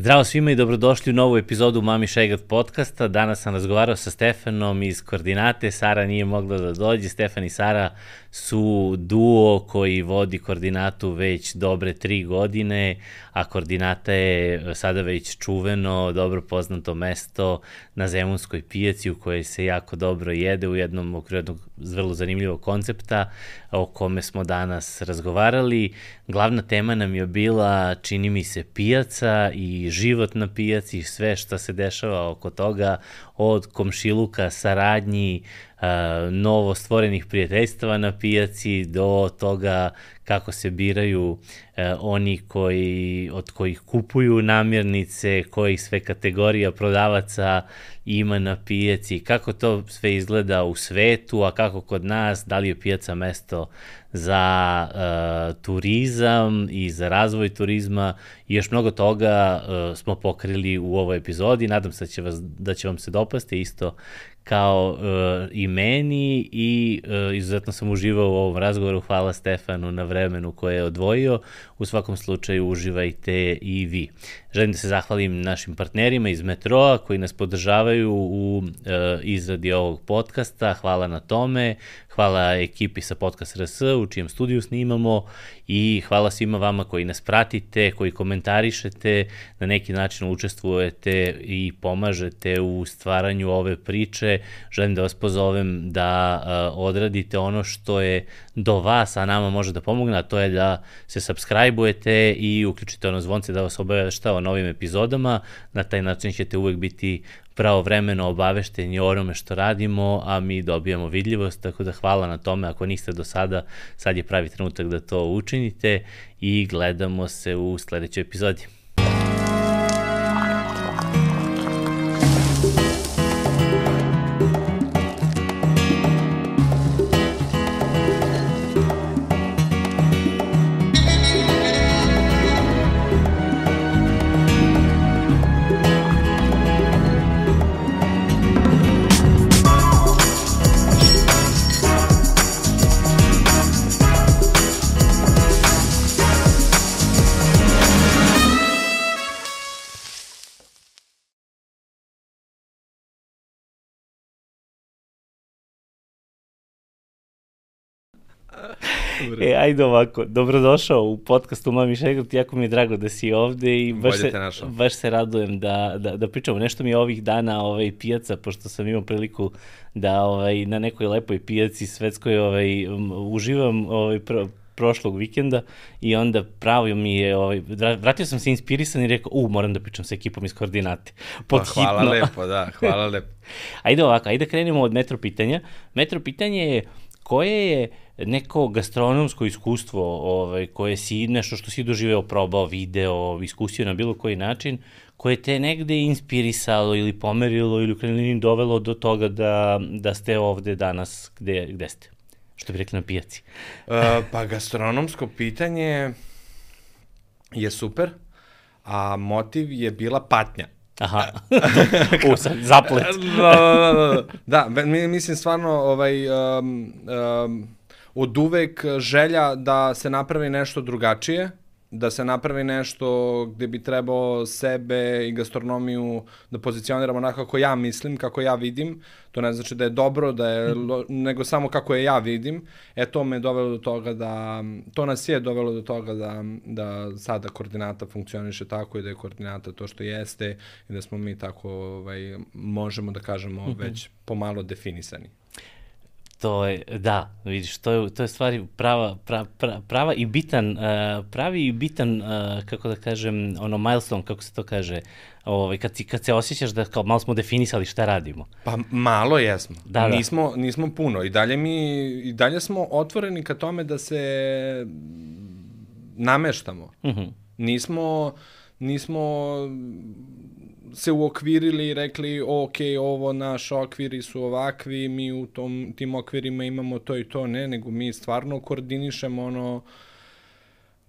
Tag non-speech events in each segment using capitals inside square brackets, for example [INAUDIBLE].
Zdravo svima i dobrodošli u novu epizodu Mami Šegat podcasta. Danas sam razgovarao sa Stefanom iz Koordinate. Sara nije mogla da dođe. Stefan i Sara su duo koji vodi koordinatu već dobre tri godine, a koordinata je sada već čuveno, dobro poznato mesto na Zemunskoj pijaci u kojoj se jako dobro jede u jednom okviru jednog vrlo zanimljivog koncepta o kome smo danas razgovarali. Glavna tema nam je bila, čini mi se, pijaca i život na pijaci, sve što se dešava oko toga, od komšiluka, saradnji, novo stvorenih prijateljstava na pijaci do toga kako se biraju e, oni koji, od kojih kupuju namirnice, kojih sve kategorija prodavaca ima na pijaci, kako to sve izgleda u svetu, a kako kod nas, da li je pijaca mesto za uh, turizam i za razvoj turizma i još mnogo toga uh, smo pokrili u ovoj epizodi. Nadam se da će, vas, da će vam se dopasti isto kao uh, i meni i uh, izuzetno sam uživao u ovom razgovoru. Hvala Stefanu na vremenu koje je odvojio. U svakom slučaju uživajte i vi. Želim da se zahvalim našim partnerima iz Metroa koji nas podržavaju u uh, izradi ovog podcasta. Hvala na tome. Hvala ekipi sa Podcast RS u čijem studiju snimamo i hvala svima vama koji nas pratite, koji komentarišete, na neki način učestvujete i pomažete u stvaranju ove priče. Želim da vas pozovem da uh, odradite ono što je do vas, a nama može da pomogne, a to je da se subscribe-ujete i uključite ono zvonce da vas obavešta o novim epizodama. Na taj način ćete uvek biti pravovremeno obavešteni o onome što radimo, a mi dobijamo vidljivost, tako da hvala na tome. Ako niste do sada, sad je pravi trenutak da to učinite i gledamo se u sledećoj epizodi. E, ajde ovako, dobrodošao u podcastu Mami Šegrt, jako mi je drago da si ovde i baš, se, baš se radujem da, da, da pričamo. Nešto mi je ovih dana ovaj, pijaca, pošto sam imao priliku da ovaj, na nekoj lepoj pijaci svetskoj ovaj, uživam ovaj, pro, prošlog vikenda i onda pravo mi je, ovaj, vratio sam se inspirisan i rekao, u, moram da pričam sa ekipom iz koordinate. Pod pa, hvala hitno. lepo, da, hvala [LAUGHS] lepo. ajde ovako, ajde krenemo od metro pitanja. Metro pitanje je, koje je neko gastronomsko iskustvo ovaj, koje si nešto što si doživeo, probao, video, iskusio na bilo koji način, koje te negde inspirisalo ili pomerilo ili u krajnjini dovelo do toga da, da ste ovde danas gde, gde ste? Što bi rekli na pijaci. uh, pa gastronomsko pitanje je super, a motiv je bila patnja. Aha, [LAUGHS] u, sad, zaplet. da, da, da, da, da, mislim stvarno, ovaj, um, um, od uvek želja da se napravi nešto drugačije, da se napravi nešto gde bi trebao sebe i gastronomiju da pozicioniramo onako kako ja mislim, kako ja vidim. To ne znači da je dobro, da je lo, nego samo kako je ja vidim. E to me je dovelo do toga da, to nas je dovelo do toga da, da sada koordinata funkcioniše tako i da je koordinata to što jeste i da smo mi tako, ovaj, možemo da kažemo, mhm. već pomalo definisani. To je, da, vidiš, to je, to je stvari prava, pra, pra, prava i bitan, uh, pravi i bitan, uh, kako da kažem, ono milestone, kako se to kaže, ovaj, kad, si, kad se osjećaš da kao malo smo definisali šta radimo. Pa malo jesmo. Da, da. Nismo, nismo puno. I dalje, mi, I dalje smo otvoreni ka tome da se nameštamo. Uh mhm. -huh. Nismo, nismo se uokvirili i rekli, ok, ovo naš okviri su ovakvi, mi u tom, tim okvirima imamo to i to, ne, nego mi stvarno koordinišemo ono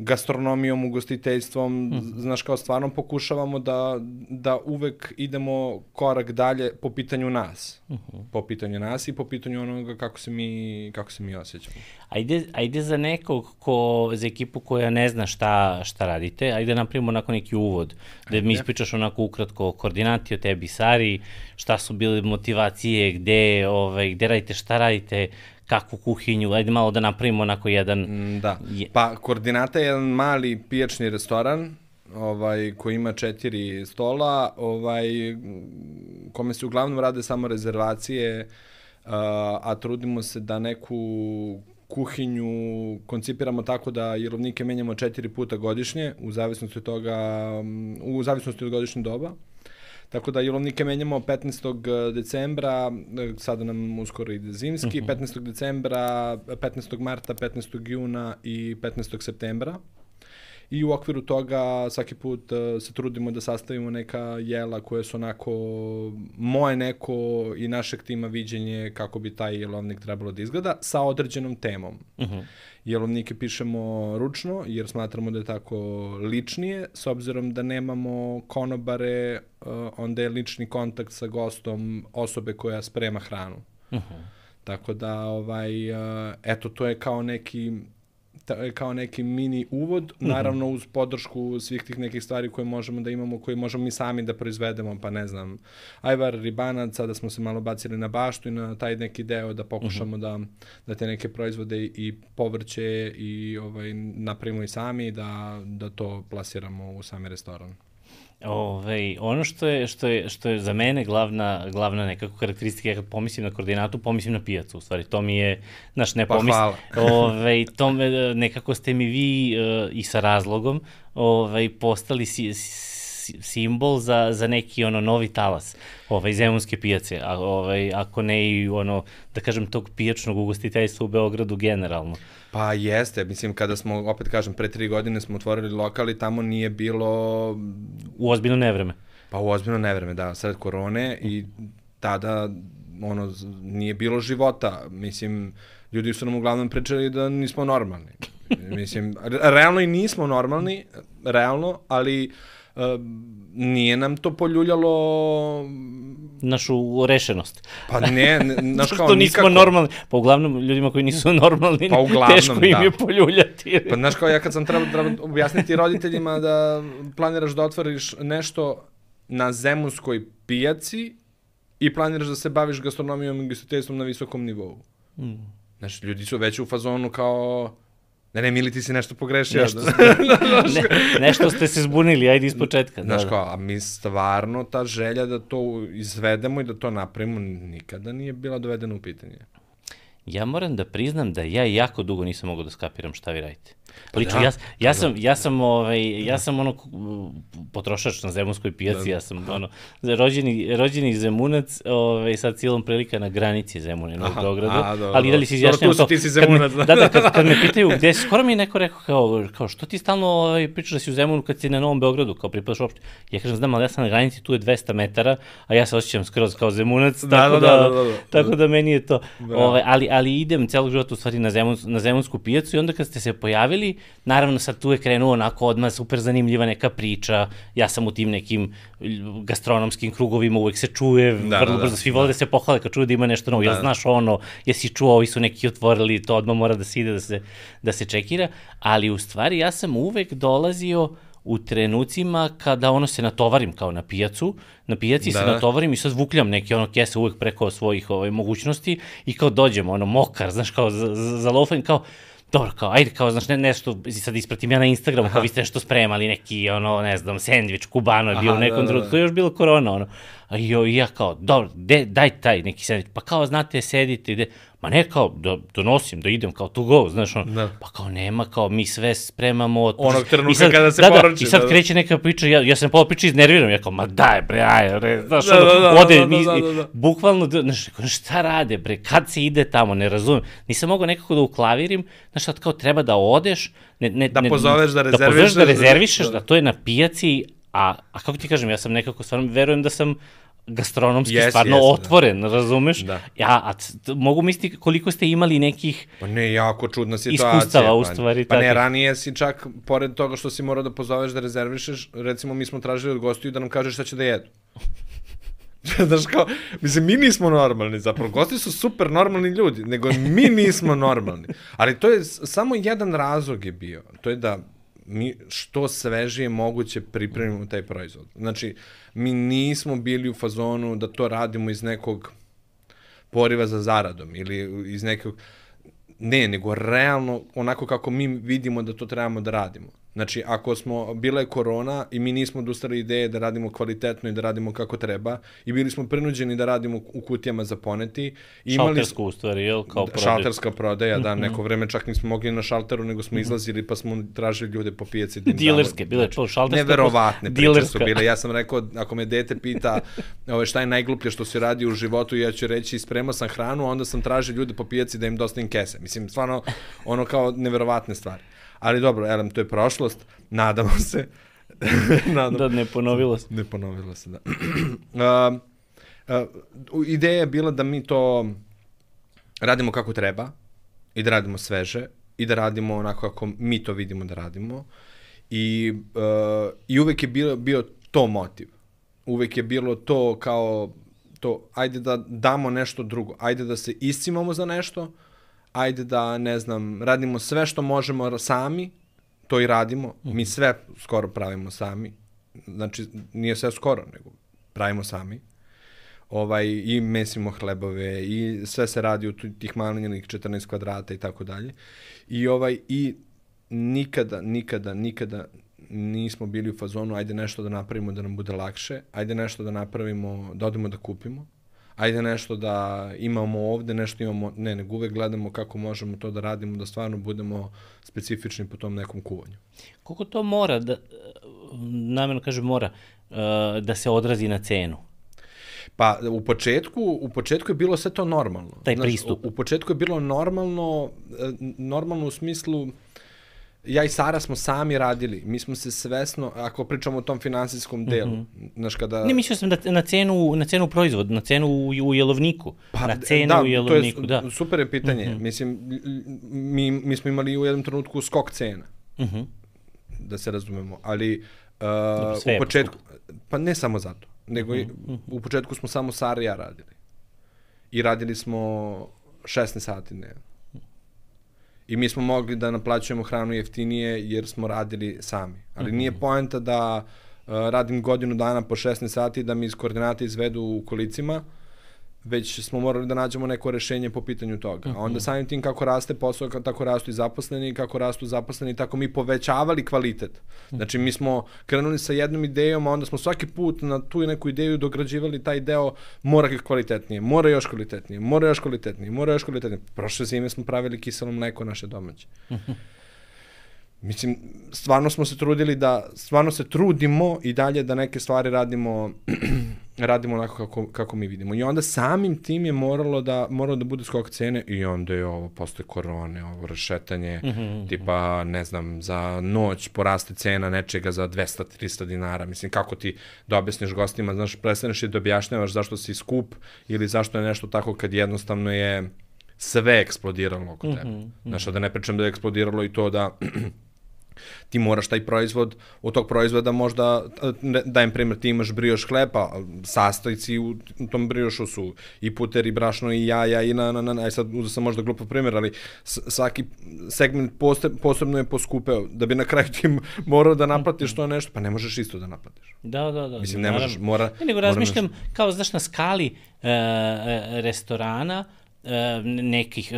gastronomijom, ugostiteljstvom, mm. znaš kao stvarno pokušavamo da, da uvek idemo korak dalje po pitanju nas. Mm -hmm. Po pitanju nas i po pitanju onoga kako se mi, kako se mi osjećamo. Ajde, ajde za nekog ko, za ekipu koja ne zna šta, šta radite, ajde napravimo onako neki uvod, da ajde. mi ispričaš onako ukratko koordinati o tebi, Sari, šta su bile motivacije, gde, ovaj, gde radite, šta radite, kakvu kuhinju, ajde malo da napravimo onako jedan... Mm, da, pa Koordinata je jedan mali pijačni restoran, ovaj, koji ima četiri stola, ovaj, kome se uglavnom rade samo rezervacije, a, a trudimo se da neku kuhinju koncipiramo tako da jelovnike menjamo četiri puta godišnje, u zavisnosti od toga, u zavisnosti od godišnje doba. Tako da jelovnike menjamo 15. Eh, decembra, eh, sada nam uskoro ide zimski, uh -huh. 15. decembra, 15. marta, 15. juna i 15. septembra. I u okviru toga svaki put uh, se trudimo da sastavimo neka jela koje su onako moje neko i našeg tima viđenje kako bi taj jelovnik trebalo da izgleda sa određenom temom. Uh -huh. Jelovnike pišemo ručno jer smatramo da je tako ličnije, s obzirom da nemamo konobare, uh, onda je lični kontakt sa gostom osobe koja sprema hranu. Uh -huh. Tako da, ovaj, uh, eto, to je kao neki kao neki mini uvod, mm -hmm. naravno uz podršku svih tih nekih stvari koje možemo da imamo, koje možemo mi sami da proizvedemo, pa ne znam, ajvar, ribanac, sada smo se malo bacili na baštu i na taj neki deo da pokušamo mm -hmm. da, da te neke proizvode i povrće i ovaj, napravimo i sami, da, da to plasiramo u sami restoran. Ove, ono što je, što, je, što je za mene glavna, glavna nekako karakteristika, ja kad pomislim na koordinatu, pomislim na pijacu, u stvari, to mi je, znaš, ne pomislim. Pa [LAUGHS] ove, to me, nekako ste mi vi uh, i sa razlogom ove, postali si, simbol za, za neki ono novi talas ovaj, zemunske pijace, a, ovaj, ako ne i ono, da kažem, tog pijačnog ugostiteljstva u Beogradu generalno. Pa jeste, mislim, kada smo, opet kažem, pre tri godine smo otvorili lokal i tamo nije bilo... U ozbiljno nevreme. Pa u ozbiljno nevreme, da, sred korone i tada ono, nije bilo života. Mislim, ljudi su nam uglavnom pričali da nismo normalni. Mislim, realno i nismo normalni, realno, ali uh, nije nam to poljuljalo našu rešenost. Pa ne, ne [LAUGHS] znaš kao što nismo nikako. normalni. Pa uglavnom ljudima koji nisu normalni, pa uglavnom, teško im da. je poljuljati. Pa znaš kao ja kad sam trebao, treba objasniti roditeljima da planiraš da otvoriš nešto na zemunskoj pijaci i planiraš da se baviš gastronomijom i gostiteljstvom na visokom nivou. Mm. Znaš, ljudi su već u fazonu kao Ne, ne, Mili, ti si nešto pogrešio. Nešto, [LAUGHS] ne, nešto ste se zbunili, ajde iz početka. Znaš da, kao, a mi stvarno ta želja da to izvedemo i da to napravimo nikada nije bila dovedena u pitanje. Ja moram da priznam da ja jako dugo nisam mogao da skapiram šta vi radite. Lično, da, ja, ja, sam, ja, sam, ovaj, ja sam ono potrošač na zemunskoj pijaci, da, ja sam ono, rođeni, rođeni zemunac, ovaj, sad cijelom prilika na granici Zemune, Novog Beograda, da, ali da li si izjašnjam to? ti si zemunac, da. Da, da, kad, kad me pitaju gde, skoro mi je neko rekao kao, kao što ti stalno ovaj, pričaš da si u Zemunu kad si na Novom Beogradu, kao pripadaš uopšte. Ja kažem, znam, ali ja sam na granici, tu je 200 metara, a ja se osjećam skroz kao zemunac, da, tako da, da, da, da, da, tako da meni je to. Da. Ovaj, ali, ali idem celog života u stvari na, zemun, na zemunsku pijacu i onda kad ste se pojavili, bili, naravno sad tu je krenuo onako odmah super zanimljiva neka priča, ja sam u tim nekim gastronomskim krugovima, uvek se čuje, da, vrlo da, brzo, svi vole da. da se pohvale kad čuju da ima nešto novo, da. jel znaš ono, jesi čuo, ovi su neki otvorili, to odmah mora da se ide da se, da se čekira, ali u stvari ja sam uvek dolazio u trenucima kada ono se natovarim kao na pijacu, na pijaci da. se natovarim i sad vukljam neke ono kese uvek preko svojih ovaj, mogućnosti i kao dođem ono mokar, znaš kao za, za, za lofen, kao dobro, kao, ajde, kao, znaš, ne, nešto, sad ispratim ja na Instagramu, Aha. kao vi ste nešto spremali, neki, ono, ne znam, sendvič, kubano je bio u nekom da, da, trenutku, da. je još bilo korona, ono. A i ja kao, dobro, de, daj taj neki sendvič, pa kao, znate, sedite, ide, ma ne kao, da donosim, da idem kao to go, znaš, on, da. pa kao nema, kao mi sve spremamo. Od... Onog trenutka sad, kada se da, poroči. Da, I sad da, kreće neka priča, ja, ja sam pola priča iznerviram, ja kao, ma daj bre, aj, bre, znaš, da, ono, da, da, ode, da, da, da, da, da. bukvalno, znaš, šta rade, bre, kad se ide tamo, ne razumem. Nisam mogao nekako da uklavirim, znaš, sad kao treba da odeš, ne, ne, da pozoveš da rezervišeš. Da pozoveš da rezervišeš, da, da to je na pijaci, a, a kako ti kažem, ja sam nekako, stvarno verujem da sam gastronomski Jes, stvarno jes, da. otvoren, razumeš? Da. Ja, a mogu misliti koliko ste imali nekih Pa ne, jako čudna situacija. Iskustava, u pa- stvari, Pa ne, takvih. ranije si čak, pored toga što si morao da pozoveš da rezervišeš, recimo mi smo tražili od gostiju da nam kaže šta će da jedu. [LAUGHS] Znaš kao, mislim, mi nismo normalni, zapravo, gosti su super normalni ljudi, nego mi nismo normalni. Ali to je samo jedan razlog je bio, to je da mi što svežije moguće pripremimo taj proizvod. Znači, mi nismo bili u fazonu da to radimo iz nekog poriva za zaradom ili iz nekog ne, nego realno onako kako mi vidimo da to trebamo da radimo. Znači, ako smo, bila je korona i mi nismo odustali ideje da radimo kvalitetno i da radimo kako treba i bili smo prinuđeni da radimo u kutijama za poneti. I imali šaltersku u stvari, jel, kao prodaj. šalterska prodaja, da, Mhm. neko vreme čak nismo mogli na šalteru, nego smo izlazili pa smo tražili ljude po pijaci. Da Dilerske, bile to šalterska. Neverovatne priče su bile. Ja sam rekao, ako me dete pita ove, šta je najgluplje što si radio u životu, ja ću reći spremao sam hranu, a onda sam tražio ljude po pijaci da im dostavim kese. Mislim, stvarno, ono kao neverovatne stvari. Ali dobro, elem, to je prošlost, nadamo se. [LAUGHS] nadamo, Da ne ponovilo se. ne ponovilo se, da. [CLEARS THROAT] uh, uh, ideja je bila da mi to radimo kako treba i da radimo sveže i da radimo onako kako mi to vidimo da radimo. I, uh, i uvek je bio, bio to motiv. Uvek je bilo to kao to, ajde da damo nešto drugo, ajde da se iscimamo za nešto, ajde da, ne znam, radimo sve što možemo sami, to i radimo, mi sve skoro pravimo sami, znači nije sve skoro, nego pravimo sami, ovaj, i mesimo hlebove i sve se radi u tih malinjenih 14 kvadrata i tako dalje. I ovaj i nikada, nikada, nikada nismo bili u fazonu ajde nešto da napravimo da nam bude lakše, ajde nešto da napravimo, da odemo da kupimo, ajde nešto da imamo ovde, nešto imamo, ne, nego uvek gledamo kako možemo to da radimo, da stvarno budemo specifični po tom nekom kuvanju. Koliko to mora, da, namjerno kažem mora, uh, da se odrazi na cenu? Pa u početku, u početku je bilo sve to normalno. Taj pristup. U, u početku je bilo normalno, e, normalno u smislu ja i Sara smo sami radili. Mi smo se svesno, ako pričamo o tom finansijskom delu, mm -hmm. znaš kada... Ne, mislio sam da na cenu, na cenu proizvod, na cenu u, u jelovniku. Pa, na cenu da, u jelovniku, to je, da. Super je pitanje. Mm -hmm. Mislim, mi, mi smo imali u jednom trenutku skok cena, Uh -huh. da se razumemo, ali uh, u početku, pa ne samo zato, nego i, u početku smo samo Sara i ja radili. I radili smo 16 sati dnevno. I mi smo mogli da naplaćujemo hranu jeftinije jer smo radili sami. Ali nije poenta da uh, radim godinu dana po 16 sati da mi iz koordinata izvedu u kolicima, već smo morali da nađemo neko rešenje po pitanju toga. A onda samim tim kako raste posao, tako rastu i zaposleni, kako rastu zaposleni, tako mi povećavali kvalitet. Znači mi smo krenuli sa jednom idejom, a onda smo svaki put na tu neku ideju dograđivali taj deo mora kvalitetnije, mora još kvalitetnije, mora još kvalitetnije, mora još kvalitetnije. Prošle zime smo pravili kiselo mleko naše domaće. Mislim, stvarno smo se trudili da, stvarno se trudimo i dalje da neke stvari radimo radimo onako kako, kako mi vidimo. I onda samim tim je moralo da, moralo da bude skok cene i onda je ovo posle korone, ovo rašetanje, mm -hmm. tipa, ne znam, za noć poraste cena nečega za 200-300 dinara. Mislim, kako ti da objasniš gostima, znaš, prestaneš i da objašnjavaš zašto si skup ili zašto je nešto tako kad jednostavno je sve eksplodiralo oko tebe. Mm -hmm. Znaš, da ne pričam da je eksplodiralo i to da [CLEARS THROAT] ti moraš taj proizvod, od tog proizvoda možda, dajem primjer, ti imaš brioš hleba, sastojci u, tom briošu su i puter, i brašno, i jaja, i na, na, na, aj sad uzeo sam možda glupo primjer, ali svaki segment poste, posebno je poskupeo, da bi na kraju ti morao da naplatiš to nešto, pa ne možeš isto da naplatiš. Da, da, da. Mislim, ne možeš, mora... Ne, nego razmišljam, nešto... kao, znaš, na skali e, restorana, nekih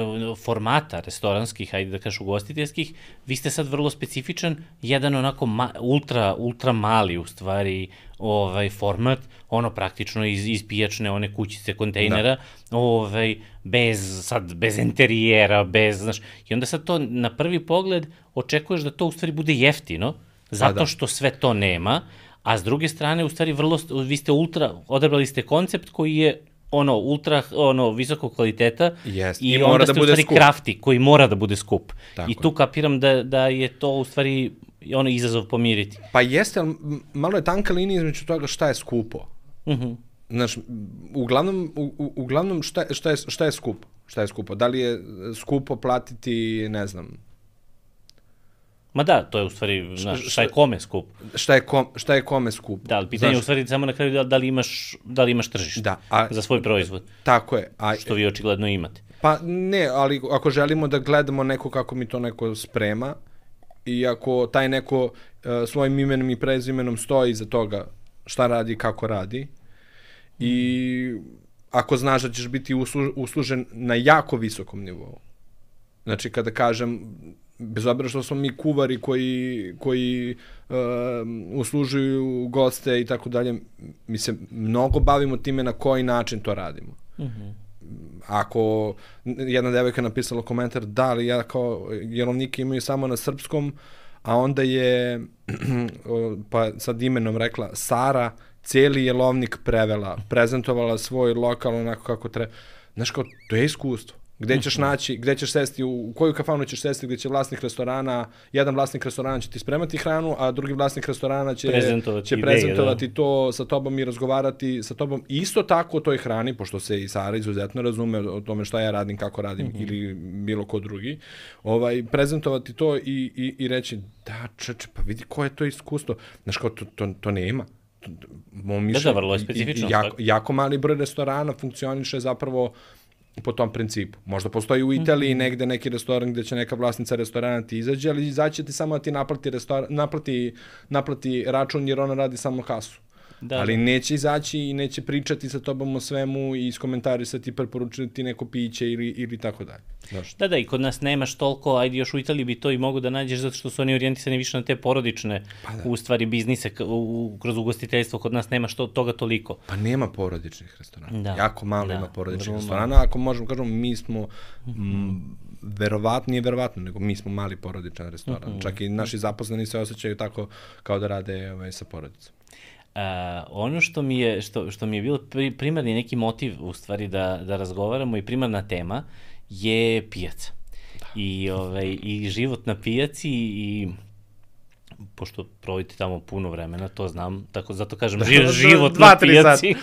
formata restoranskih, ajde da kažeš ugostiteljskih, vi ste sad vrlo specifičan, jedan onako ma, ultra, ultra mali u stvari ovaj format, ono praktično iz, iz pijačne one kućice kontejnera, da. ovaj, bez, sad, bez interijera, bez, znaš, i onda sad to na prvi pogled očekuješ da to u stvari bude jeftino, zato da. što sve to nema, a s druge strane, u stvari, vrlo, vi ste ultra, odabrali ste koncept koji je ono ultra ono visokog kvaliteta yes. i, I onda ste da bude u stvari skup. krafti koji mora da bude skup. Tako I tu je. kapiram da, da je to u stvari ono izazov pomiriti. Pa jeste, ali malo je tanka linija između toga šta je skupo. Uh -huh. Znaš, uglavnom, u, u, uglavnom šta, šta, je, šta je skupo? Šta je skupo? Da li je skupo platiti, ne znam, Ma da, to je u stvari, znaš, šta je kome skup. Šta je, kom, šta je kome skup. Da, ali pitanje znaš, je u stvari samo na kraju da, da, li, imaš, da li imaš tržište da, a, za svoj proizvod. Tako je. A, što vi očigledno imate. Pa ne, ali ako želimo da gledamo neko kako mi to neko sprema i ako taj neko uh, svojim imenom i prezimenom stoji iza toga šta radi, kako radi i ako znaš da ćeš biti uslužen na jako visokom nivou. Znači, kada kažem bez obzira što smo mi kuvari koji, koji uh, uslužuju goste i tako dalje, mi se mnogo bavimo time na koji način to radimo. Mm -hmm. Ako jedna devojka napisala komentar, da, ali ja kao jelovnike imaju samo na srpskom, a onda je, [CLEARS THROAT] pa sad imenom rekla, Sara cijeli jelovnik prevela, prezentovala svoj lokal onako kako treba. Znaš kao, to je iskustvo. Gde ćeš naći, gde ćeš sesti, u koju kafanu ćeš sesti gde će vlasnik restorana, jedan vlasnik restorana će ti spremati hranu, a drugi vlasnik restorana će prezentovati, će prezentovati ideje, da. to sa tobom i razgovarati sa tobom. Isto tako o toj hrani, pošto se i Sara izuzetno razume o tome šta ja radim, kako radim mm -hmm. ili bilo ko drugi, ovaj, prezentovati to i, i, i reći da čeče, pa vidi ko je to iskustvo. Znaš kao, to, to, to nema mom da, da, vrlo je specifično. Jako, jako mali broj restorana funkcioniše zapravo po tom principu. Možda postoji u Italiji mm -hmm. negde neki restoran gde će neka vlasnica restorana ti izađe, ali izaće ti samo da ti naplati, restoran, naplati, naplati račun jer ona radi samo kasu. Da, ali da. neće izaći i neće pričati sa tobom o svemu i iskomentarisati, preporučiti neko piće ili, ili tako dalje. Znaš. Da, da, i kod nas nemaš toliko, ajde još u Italiji bi to i mogu da nađeš zato što su oni orijentisani više na te porodične, pa da. u stvari biznise, u, kroz ugostiteljstvo, kod nas nemaš to, toga toliko. Pa nema porodičnih restorana. Da. Jako malo da. ima porodičnih restorana, ako možemo kažemo mi smo mm, verovatno, nije verovatno, nego mi smo mali porodičan restoran. Mm -hmm. Čak i naši zaposleni se osjećaju tako kao da rade ovaj, sa porodicom. Uh, ono što mi je, što, što mi je bilo pri, primarni neki motiv u stvari da, da razgovaramo i primarna tema je pijaca. Da. I, ovaj, I život na pijaci i pošto provodite tamo puno vremena, to znam, tako zato kažem da, živ, život dva, na pijaci,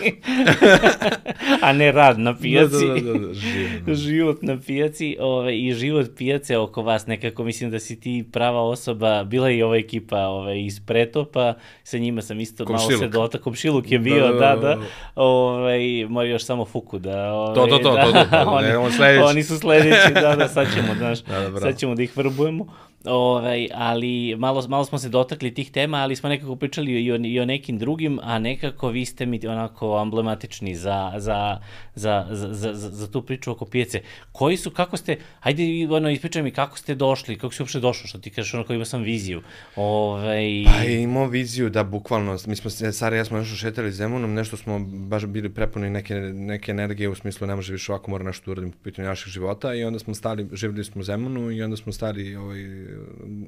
[LAUGHS] a ne rad na pijaci. Da, da, da, da, život. život na pijaci ovaj, i život pijace oko vas, nekako mislim da si ti prava osoba, bila je i ova ekipa ovaj, iz Pretopa, sa njima sam isto komšiluk. malo se dota, komšiluk je bio, da, da, da, da, ovaj, mora još samo Fuku da... Ovaj, to, to, to, da, to, to, to, [LAUGHS] oni, sledeći. oni su sledeći, da, da, sad ćemo, [LAUGHS] znaš, da, da, sad ćemo da ih vrbujemo. Ovaj, ali malo, malo smo se dotakli tih tema, ali smo nekako pričali i o, i o nekim drugim, a nekako vi ste mi onako emblematični za, za, za, za, za, za tu priču oko pijace. Koji su, kako ste, hajde ono, ispričaj mi kako ste došli, kako si uopšte došao, što ti kažeš onako imao sam viziju. Ovaj... Pa imao viziju da bukvalno, mi smo, Sara i ja smo nešto šetali Zemunom, nešto smo baš bili prepuni neke, neke energije u smislu ne može više ovako, mora nešto da uradim po pitanju naših života i onda smo stali, živjeli smo u Zemunu i onda smo stali ovaj,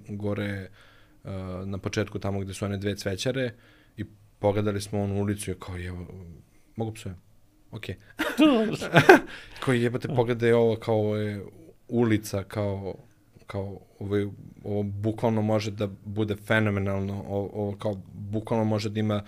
gore uh, na početku tamo gde su one dve cvećare i pogledali smo onu ulicu i kao je, mogu psujem? Ok. [LAUGHS] kao jebate, pogledaj ovo kao ovo je ulica, kao kao ovo, ovo bukvalno može da bude fenomenalno, ovo, ovo kao bukvalno može da ima,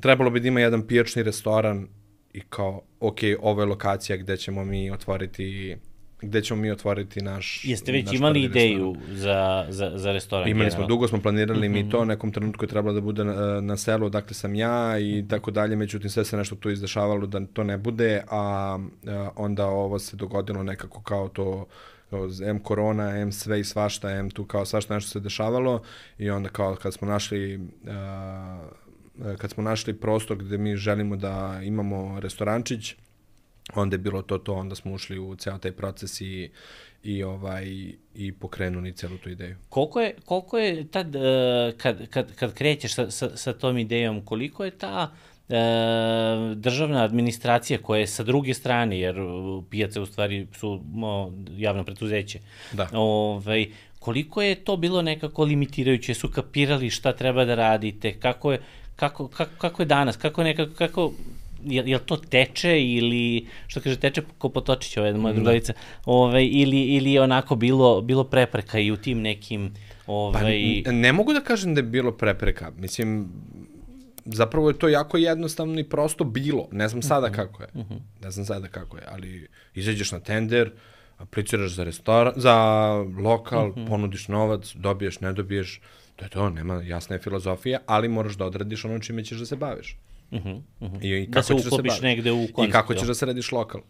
trebalo bi da ima jedan pijačni restoran i kao, ok, ovo je lokacija gde ćemo mi otvoriti gde ćemo mi otvoriti naš Jeste već naš imali ideju za, za, za restoran? Imali smo, dugo smo planirali mm -hmm. mi to, mhm. nekom trenutku je trebalo da bude na, na selu, dakle sam ja i tako dalje, međutim sve se nešto tu izdešavalo da to ne bude, a, a onda ovo se dogodilo nekako kao to M korona, M sve i svašta, M tu kao svašta nešto se dešavalo i onda kao kad smo našli a, kad smo našli prostor gde mi želimo da imamo restorančić, onda je bilo to to, onda smo ušli u ceo taj proces i, i ovaj i pokrenuli celu tu ideju. Koliko je koliko je tad uh, kad kad kad krećeš sa, sa sa tom idejom, koliko je ta uh, državna administracija koja je sa druge strane jer pijace u stvari su javno preduzeće. Da. Ovaj koliko je to bilo nekako limitirajuće, su kapirali šta treba da radite, kako je kako, kako, kako je danas, kako nekako, kako, jel, jel to teče ili, što kaže, teče ko potočić, ova moja da. drugarica, ovaj, ili, ili je onako bilo, bilo prepreka i u tim nekim... Ovaj... Pa, ne mogu da kažem da je bilo prepreka. Mislim, zapravo je to jako jednostavno i prosto bilo. Ne znam sada -hmm. kako je. -hmm. Ne znam sada kako je, ali izađeš na tender, apliciraš za restoran, za lokal, mm -hmm. ponudiš novac, dobiješ, ne dobiješ, to je to, nema jasna je filozofija, ali moraš da odradiš ono čime ćeš da se baviš. Mm -hmm. I, i da kako da se uklopiš da negde u koncept. I kako ćeš da se radiš lokal.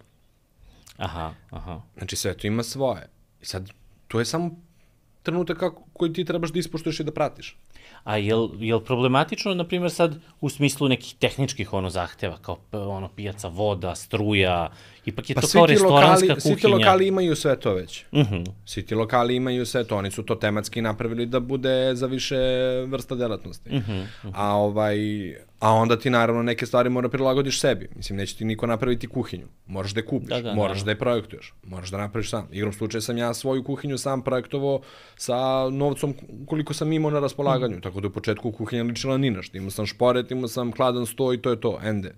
Aha, aha. Znači sve to ima svoje. I sad, to je samo trenutak kako, koji ti trebaš da ispoštuješ i da pratiš. A jel, jel problematično, na primjer, sad u smislu nekih tehničkih ono zahteva, kao ono pijaca, voda, struja, ipak je pa to kao restoranska lokali, kuhinja. Svi ti lokali imaju sve to već. Uh mhm. -huh. Svi ti lokali imaju sve to, oni su to tematski napravili da bude za više vrsta delatnosti. Uh -huh, uh -huh. A ovaj, A onda ti naravno neke stvari mora prilagodiš sebi. Mislim, neće ti niko napraviti kuhinju. Moraš da je kupiš, da, da, moraš da. da je projektuješ, moraš da napraviš sam. Igrom slučaja sam ja svoju kuhinju sam projektovao sa novcom koliko sam imao na raspolaganju. Mm. Tako da u početku kuhinja ličila ni našta. Imao sam šporet, imao sam hladan sto i to je to, ende.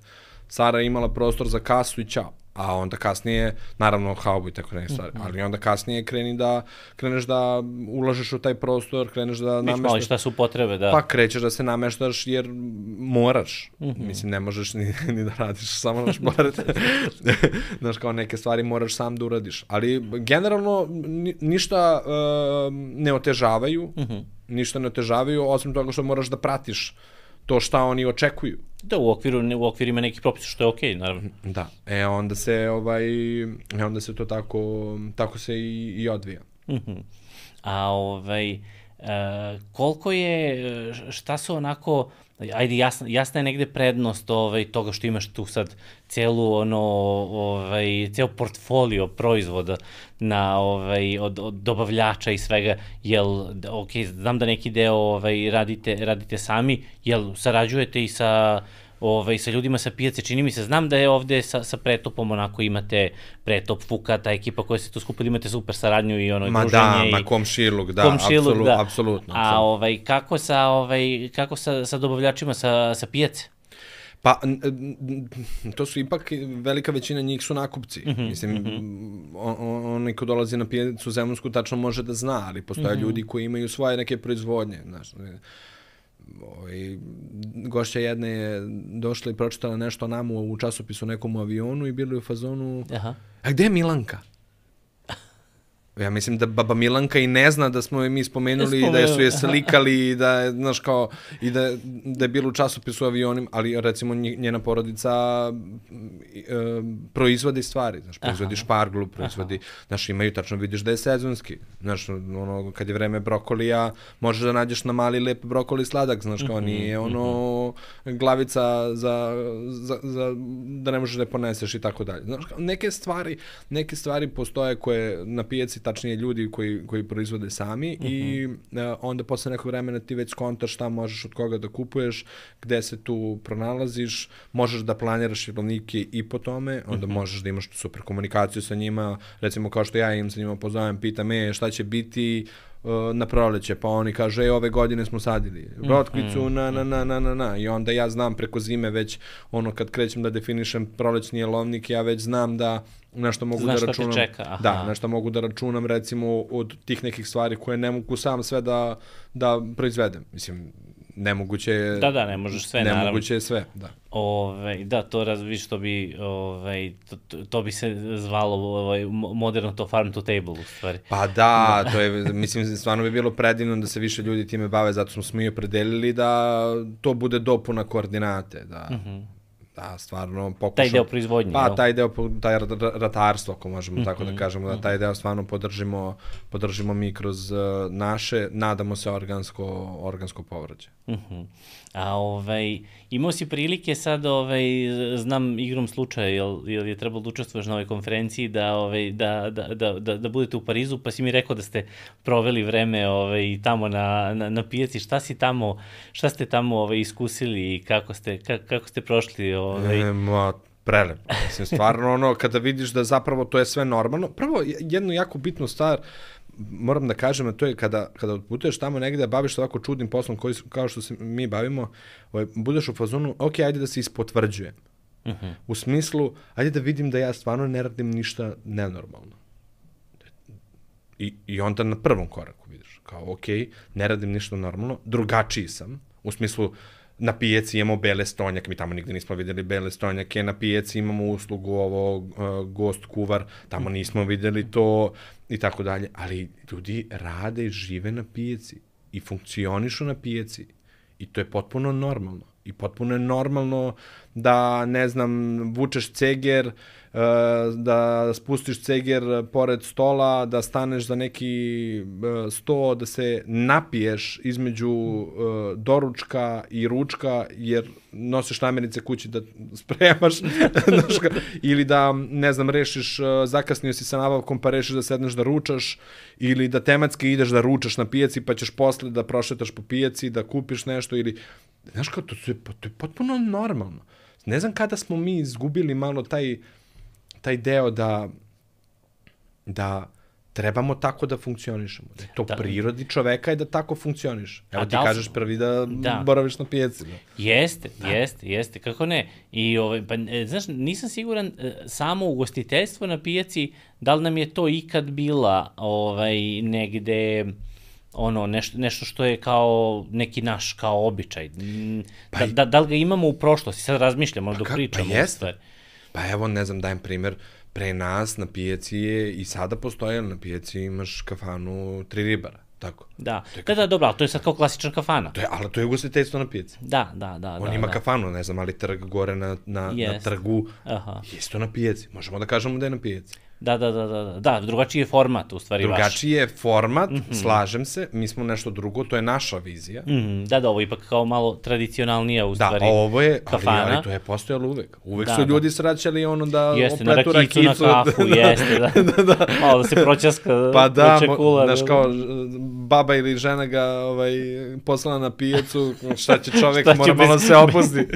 Sara je imala prostor za kasu i čao a onda kasnije, naravno haubu i tako neke stvari, mm -hmm. ali onda kasnije kreni da, kreneš da ulažeš u taj prostor, kreneš da nameštaš... Malo šta su potrebe, da. Pa krećeš da se nameštaš jer moraš. Mm -hmm. Mislim, ne možeš ni, ni da radiš [LAUGHS] samo na šporet. [LAUGHS] Znaš, kao neke stvari moraš sam da uradiš. Ali generalno ništa uh, ne otežavaju, mm -hmm. ništa ne otežavaju, osim toga što moraš da pratiš to šta oni očekuju. Da, u, okviru, u okvirima nekih propisa, što je okej, okay, naravno. Da, e onda se, ovaj, e onda se to tako, tako se i, i odvija. Uh mhm. -huh. A ovaj, e, koliko je, šta su onako, ajde, jasna, jasna je negde prednost ovaj, toga što imaš tu sad celu, ono, ovaj, ceo portfolio proizvoda na, ovaj, od, od dobavljača i svega, jel, ok, znam da neki deo ovaj, radite, radite sami, jel sarađujete i sa ovaj, sa ljudima sa pijace, čini mi se, znam da je ovde sa, sa pretopom onako imate pretop, Fuka, ta ekipa koja se tu skupa, da imate super saradnju i ono, ma druženje. Ma da, ma komšiluk, da, komšiluk, apsolutno, da. apsolutno. A ovaj, kako sa, ovaj, kako sa, sa dobavljačima sa, sa pijace? Pa, to su ipak, velika većina njih su nakupci. Mm -hmm, Mislim, mm -hmm. on, onaj ko dolazi na pijacu zemljansku tačno može da zna, ali postoje mm -hmm. ljudi koji imaju svoje neke proizvodnje. Znaš, ovaj, gošća jedna je došla i pročitala nešto o nama u časopisu nekom u avionu i bili u fazonu, Aha. a gde je Milanka? Ja mislim da baba Milanka i ne zna da smo mi spomenuli i da su je slikali i da je, znaš, kao, i da, da je bilo u časopisu avionim, ali recimo njena porodica e, proizvodi stvari, znaš, proizvodi Aha. šparglu, proizvodi, Aha. znaš, imaju, tačno vidiš da je sezonski, znaš, ono, kad je vreme brokolija, možeš da nađeš na mali lep brokoli sladak, znaš, kao mhm, nije ono mhm. glavica za, za, za da ne možeš da je poneseš i tako dalje. Znaš, neke stvari, neke stvari postoje koje na pijaci tačnije ljudi koji, koji proizvode sami uh -huh. i uh, onda posle nekog vremena ti već kontaš šta možeš od koga da kupuješ, gde se tu pronalaziš, možeš da planiraš jelovnike i po tome, onda uh -huh. možeš da imaš super komunikaciju sa njima, recimo kao što ja imam sa njima pozovem, pitam me šta će biti, na proleće, pa oni kažu, ej, ove godine smo sadili rotkvicu, mm, na, na, na, na, na, na, i onda ja znam preko zime već, ono, kad krećem da definišem prolećni jelovnik, ja već znam da nešto mogu Znaš da računam. Znaš čeka, aha. Da, nešto mogu da računam recimo od tih nekih stvari koje ne mogu sam sve da, da proizvedem. Mislim, nemoguće je... Da, da, ne možeš sve, nemoguće naravno. Nemoguće je sve, da. Ove, da, to razviš, što bi, ove, to, to bi se zvalo ovaj, moderno to farm to table, u stvari. Pa da, to je, mislim, stvarno bi bilo predivno da se više ljudi time bave, zato smo smo i opredelili da to bude dopuna koordinate, da... Uh mhm. -huh da, stvarno pokušao... Taj deo proizvodnje, Pa, jel? taj deo, taj ratarstvo, ako možemo mm -hmm, tako da mhm, kažemo, da taj mhm. deo stvarno podržimo, podržimo mi kroz uh, naše, nadamo se, organsko, organsko povrađe. Mm -hmm. A ovaj, imao si prilike sad, ovaj, znam igrom slučaja, jel, jel je trebalo da učestvuješ na ovoj konferenciji, da, ovaj, da, da, da, da, da budete u Parizu, pa si mi rekao da ste proveli vreme ovaj, tamo na, na, na pijaci. Šta si tamo, šta ste tamo ovaj, iskusili i kako ste, kako, kako ste prošli? Ovaj... E, ma, prelepo. Mislim, stvarno ono, kada vidiš da zapravo to je sve normalno. Prvo, jednu jako bitnu stvar, uh, moram da kažem, a to je kada, kada odputuješ tamo negde da baviš se ovako čudnim poslom koji, kao što se mi bavimo, ovaj, budeš u fazonu, ok, ajde da se ispotvrđujem. Uh mhm. -huh. U smislu, ajde da vidim da ja stvarno ne radim ništa nenormalno. I, I onda na prvom koraku vidiš, kao, ok, ne radim ništa normalno, drugačiji sam, u smislu, na pijaci imamo bele stonjake, mi tamo nigde nismo videli bele stonjake, na pijaci imamo uslugu ovo uh, gost kuvar, tamo nismo videli to i tako dalje, ali ljudi rade i žive na pijaci i funkcionišu na pijaci i to je potpuno normalno i potpuno je normalno da, ne znam, vučeš ceger, uh, da spustiš ceger pored stola, da staneš za neki uh, sto, da se napiješ između uh, doručka i ručka, jer nosiš namirnice kući da spremaš, [LAUGHS] ili da, ne znam, rešiš, zakasnio si sa nabavkom pa rešiš da sedneš da ručaš, ili da tematski ideš da ručaš na pijaci pa ćeš posle da prošetaš po pijaci, da kupiš nešto, ili, znaš kao, to, to, je, to je potpuno normalno. Ne znam kada smo mi izgubili malo taj, taj deo da, da trebamo tako da funkcionišemo. Da je to da. prirodi čoveka je da tako funkcioniš. Evo ti da kažeš prvi da, da. boraviš na pijaci. Da. Jeste, da. jeste, jeste. Kako ne? I, ovaj, pa, e, znaš, nisam siguran e, samo ugostiteljstvo na pijaci, da li nam je to ikad bila ovaj, negde ono nešto, nešto što je kao neki naš kao običaj. Pa da, da, da li ga imamo u prošlosti? Sad razmišljamo pa dok ka, pričamo. Pa jeste. Pa evo, ne znam, dajem primer, pre nas na pijaci je i sada postoje, na pijaci imaš kafanu Tri ribara. Tako. Da, da, da, dobro, ali to je sad kao klasična kafana. To je, ali to je ugostiteljstvo na pijaci. Da, da, da. On da, ima da. kafanu, ne znam, ali trg gore na, na, yes. na trgu, Aha. isto na pijaci. Možemo da kažemo da je na pijaci. Da, da, da, da, da, drugačiji je format u stvari drugačiji vaš. Drugačiji je format, mm -hmm. slažem se, mi smo nešto drugo, to je naša vizija. Mm -hmm. Da, da, ovo je ipak kao malo tradicionalnija u da, stvari Da, ovo je, kafana. ali, ali to je postojalo uvek. Uvek da, su ljudi da. sraćali ono da jeste, opletu na rakicu, rakicu. na kafu, [LAUGHS] da, jeste, da. [LAUGHS] da, da. Malo da se proćaska, pa da, kula, znaš, da, kao baba ili žena ga ovaj, poslala na pijacu, šta će čovek, [LAUGHS] šta mora malo se opusti.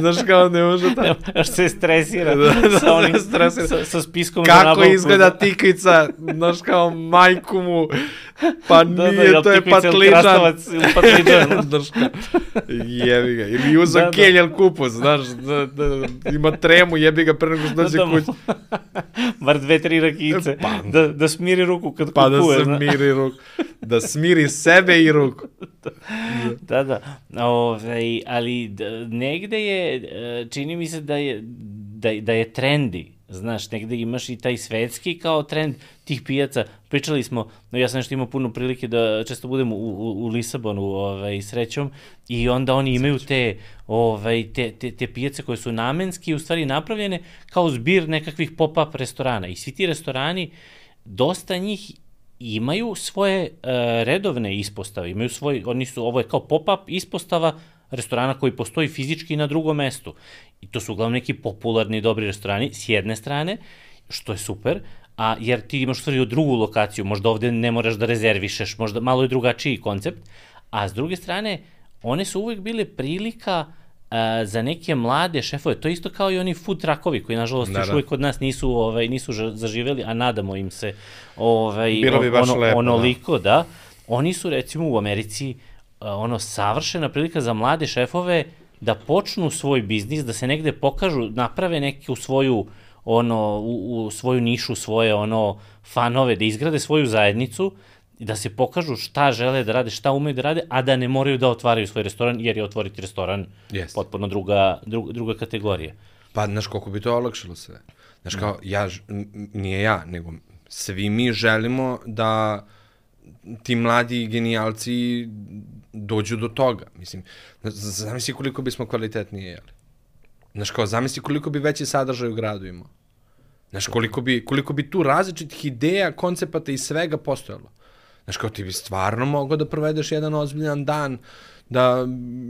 znaš, kao ne može tako. Još se stresira da, da, sa onim, stresira. Sa, sa spiskom Kako izgleda tikvi tikvica, znaš kao majku mu, pa da, da nije, da, to je patliđan. patliđan. [LAUGHS] znaš kao, jebi ga. Ili uzo da, da. kupus, znaš, da, da, ima tremu, jebi ga pre nego što dođe da, da, kući. [LAUGHS] Bar dve, tri rakice, pa, da, da smiri ruku kad pa kupuje. Pa da smiri ruku, da smiri sebe i ruku. [LAUGHS] da, da, Ove, ali negde je, e, čini mi se da je, da, da je trendi Znaš, negde imaš i taj svetski kao trend tih pijaca. Pričali smo, no ja sam nešto imao puno prilike da često budem u, u, u Lisabonu ovaj, srećom i onda oni imaju te, ovaj, te, te, te pijace koje su namenski u stvari napravljene kao zbir nekakvih pop-up restorana. I svi ti restorani, dosta njih imaju svoje uh, redovne ispostave, imaju svoj, oni su, ovo je kao pop-up ispostava restorana koji postoji fizički na drugom mestu. I to su uglavnom neki popularni dobri restorani s jedne strane, što je super, a jer ti imaš u stvari drugu lokaciju, možda ovde ne moraš da rezervišeš, možda malo je drugačiji koncept, a s druge strane, one su uvek bile prilika uh, za neke mlade šefove, to je isto kao i oni food truckovi koji nažalost da, još da. uvek kod nas nisu ovaj nisu zaživeli, a nadamo im se ovaj Bilo bi ono, lepo, onoliko, da. da. Oni su recimo u Americi uh, ono savršena prilika za mlade šefove da počnu svoj biznis, da se negde pokažu, naprave neku svoju ono u, u svoju nišu, svoje ono fanove, da izgrade svoju zajednicu da se pokažu šta žele da rade, šta umeju da rade, a da ne moraju da otvaraju svoj restoran, jer je otvoriti restoran yes. potpuno druga, druga, druga kategorija. Pa, znaš, koliko bi to olakšilo sve. Znaš, kao, ja, nije ja, nego svi mi želimo da ti mladi genijalci dođu do toga. Mislim, zamisli koliko bismo kvalitetnije jeli. Znaš, kao, zamisli koliko bi veći sadržaj u gradu imao. Znaš, koliko bi, koliko bi tu različitih ideja, koncepata i svega postojalo. Znaš, kao ti bi stvarno mogao da provedeš jedan ozbiljan dan, da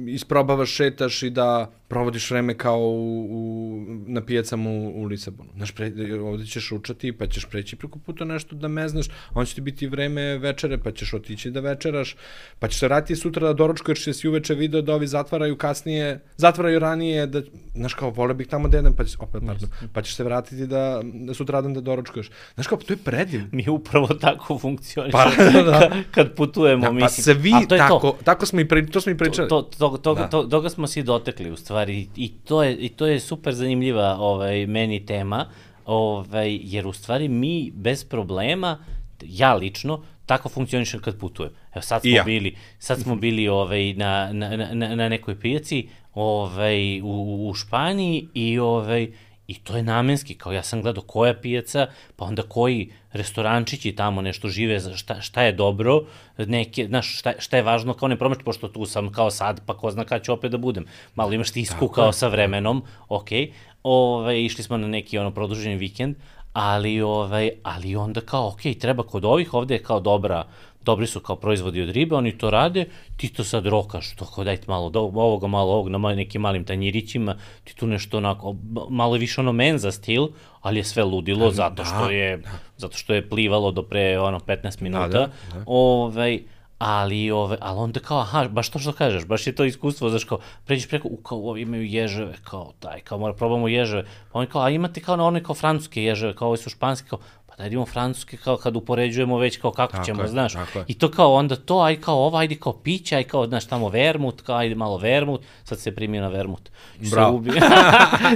isprobavaš, šetaš i da provodiš vreme kao u, u, na pijacama u, u Lisabonu. Znaš, pre, ovde ćeš učati, pa ćeš preći preko puta nešto da me znaš, on će ti biti vreme večere, pa ćeš otići da večeraš, pa ćeš se vratiti sutra da doručku, jer će si uveče video da ovi zatvaraju kasnije, zatvaraju ranije, da, znaš, kao, vole bih tamo da jedem, pa ćeš, opet, pardon, pa ćeš se vratiti da, da sutra dan da doručkuješ. Znaš, kao, to je predivno. Mi upravo tako funkcioniš pa, da. kad putujemo, da, pa mislim. Pa svi tako, to. tako smo i, pri, to smo i pričali. To, to, to, to, da. to, toga smo si dotekli, u stvari stvari i to je, i to je super zanimljiva ovaj, meni tema, ovaj, jer u stvari mi bez problema, ja lično, tako funkcionišem kad putujem. Evo sad smo ja. bili, sad smo bili ovaj, na, na, na, na nekoj pijaci ovaj, u, u Španiji i ovaj, I to je namenski, kao ja sam gledao koja pijaca, pa onda koji restorančići tamo nešto žive, šta, šta je dobro, neke, znaš, šta, šta je važno kao ne promašiti, pošto tu sam kao sad, pa ko zna kada ću opet da budem. Malo imaš tisku kao sa vremenom, okej. Okay. Ove, išli smo na neki ono produženi vikend, ali, ovaj, ali onda kao, ok, treba kod ovih, ovde je kao dobra, dobri su kao proizvodi od ribe, oni to rade, ti to sad rokaš, to kao dajte malo do, ovoga, malo ovog, na nekim malim tanjirićima, ti tu nešto onako, malo više ono menza stil, ali je sve ludilo da, zato što da, je, da. zato što je plivalo do pre ono 15 minuta. Da, da, da. Ovaj, ali, ove, ali onda kao, aha, baš to što kažeš, baš je to iskustvo, znaš, kao, pređeš preko, u, kao, ovi imaju ježeve, kao, daj, kao, mora, probamo ježeve, pa oni kao, a imate kao na one kao francuske ježeve, kao, ove su španske, kao, da idemo francuske kao kad upoređujemo već kao kako tako ćemo, je, znaš. I to kao onda to, aj kao ovo, ajde kao pića, aj kao, znaš, tamo vermut, kao ajde malo vermut, sad se primio na vermut. I Bravo. Ubi...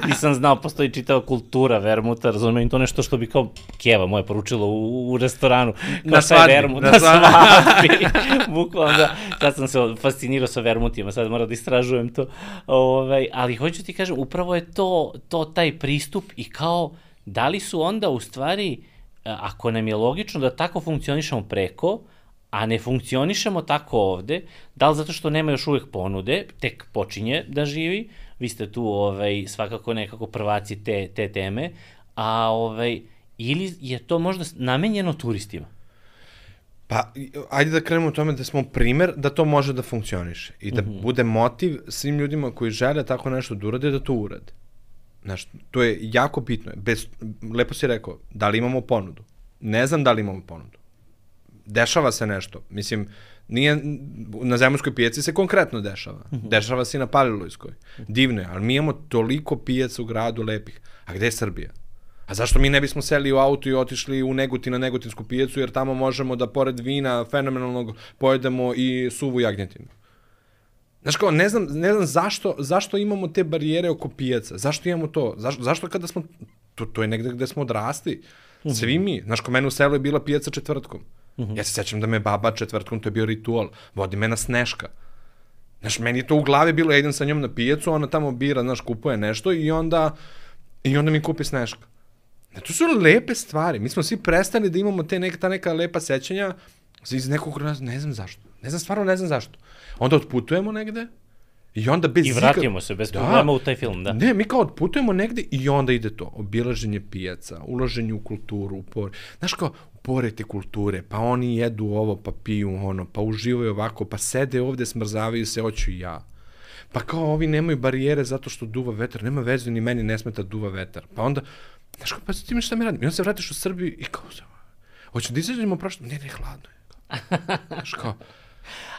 Nisam [LAUGHS] znao, postoji čitava kultura vermuta, razumijem, to nešto što bi kao Keva moje poručilo u, u restoranu. Kao na svadbi. Vermut, na, na svadbi. [LAUGHS] Bukvalno da, sad sam se fascinirao sa vermutima, sad moram da istražujem to. Ovaj, ali hoću ti kažem, upravo je to, to taj pristup i kao, da li su onda u stvari ako nam je logično da tako funkcionišemo preko, a ne funkcionišemo tako ovde, da li zato što nema još uvek ponude, tek počinje da živi, vi ste tu ovaj, svakako nekako prvaci te, te teme, a ovaj, ili je to možda namenjeno turistima? Pa, ajde da krenemo u tome da smo primer da to može da funkcioniše i da mm -hmm. bude motiv svim ljudima koji žele tako nešto da urade, da to urade. Znaš, to je jako bitno. Bez, lepo si rekao, da li imamo ponudu? Ne znam da li imamo ponudu. Dešava se nešto. Mislim, nije, na zemljskoj pijaci se konkretno dešava. Mhm. Dešava se i na Palilojskoj. Divno je, ali mi imamo toliko pijaca u gradu lepih. A gde je Srbija? A zašto mi ne bismo seli u auto i otišli u Negutin na Negutinsku pijacu, jer tamo možemo da pored vina fenomenalnog pojedemo i suvu jagnjetinu? Znaš kao, ne znam, ne znam zašto, zašto imamo te barijere oko pijaca, zašto imamo to, zašto, zašto kada smo, to, to je negde gde smo odrasli, mhm. svi mi, znaš kao, mene u selu je bila pijaca četvrtkom, ja se sećam da me baba četvrtkom, to je bio ritual, vodi me na sneška, Znaš, meni je to u glavi bilo, ja idem sa njom na pijacu, ona tamo bira, znaš, kupuje nešto i onda, i onda mi kupi sneška. Ne, to su lepe stvari. Mi smo svi prestali da imamo te neka, ta neka lepa sećanja iz nekog ne znam zašto. Ne znam, stvarno ne znam zašto. Onda otputujemo negde, I onda bez I vratimo se bez da, problema u taj film, da. Ne, mi kao otputujemo negde i onda ide to. Obilaženje pijaca, ulaženje u kulturu, upor. Znaš kao, upore te kulture, pa oni jedu ovo, pa piju ono, pa uživaju ovako, pa sede ovde, smrzavaju se, hoću i ja. Pa kao ovi nemaju barijere zato što duva vetar, nema veze, ni meni ne smeta duva vetar. Pa onda, znaš kao, pa ti mi šta mi radim? I onda se vratiš u Srbiju i kao, hoću da izađemo prošlo, ne, ne, hladno je. Kao,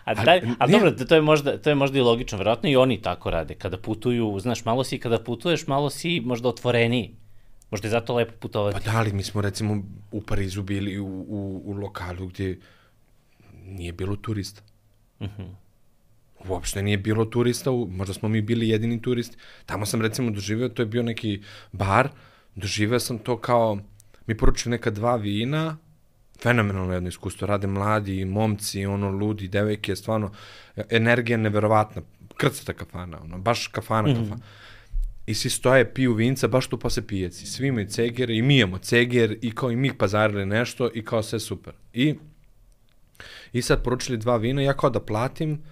A, daj, a, a dobro, to je, možda, to je možda i logično, verovatno i oni tako rade. Kada putuju, znaš, malo si, kada putuješ, malo si možda otvoreniji. Možda je zato lepo putovati. Pa da li, mi smo recimo u Parizu bili u, u, u lokalu gdje nije bilo turista. Uh mhm. -huh. Uopšte nije bilo turista, možda smo mi bili jedini turisti. Tamo sam recimo doživeo, to je bio neki bar, doživeo sam to kao, mi poručili neka dva vina, fenomenalno jedno iskustvo, rade mladi, momci, ono, ludi, devojke, stvarno, energija neverovatna, krcata kafana, ono, baš kafana, mm -hmm. kafana. I svi stoje, piju vinca, baš tu posle pijeci. Svi imaju cegere i mi imamo ceger i kao i mi pazarili nešto i kao sve super. I, i sad poručili dva vina, ja kao da platim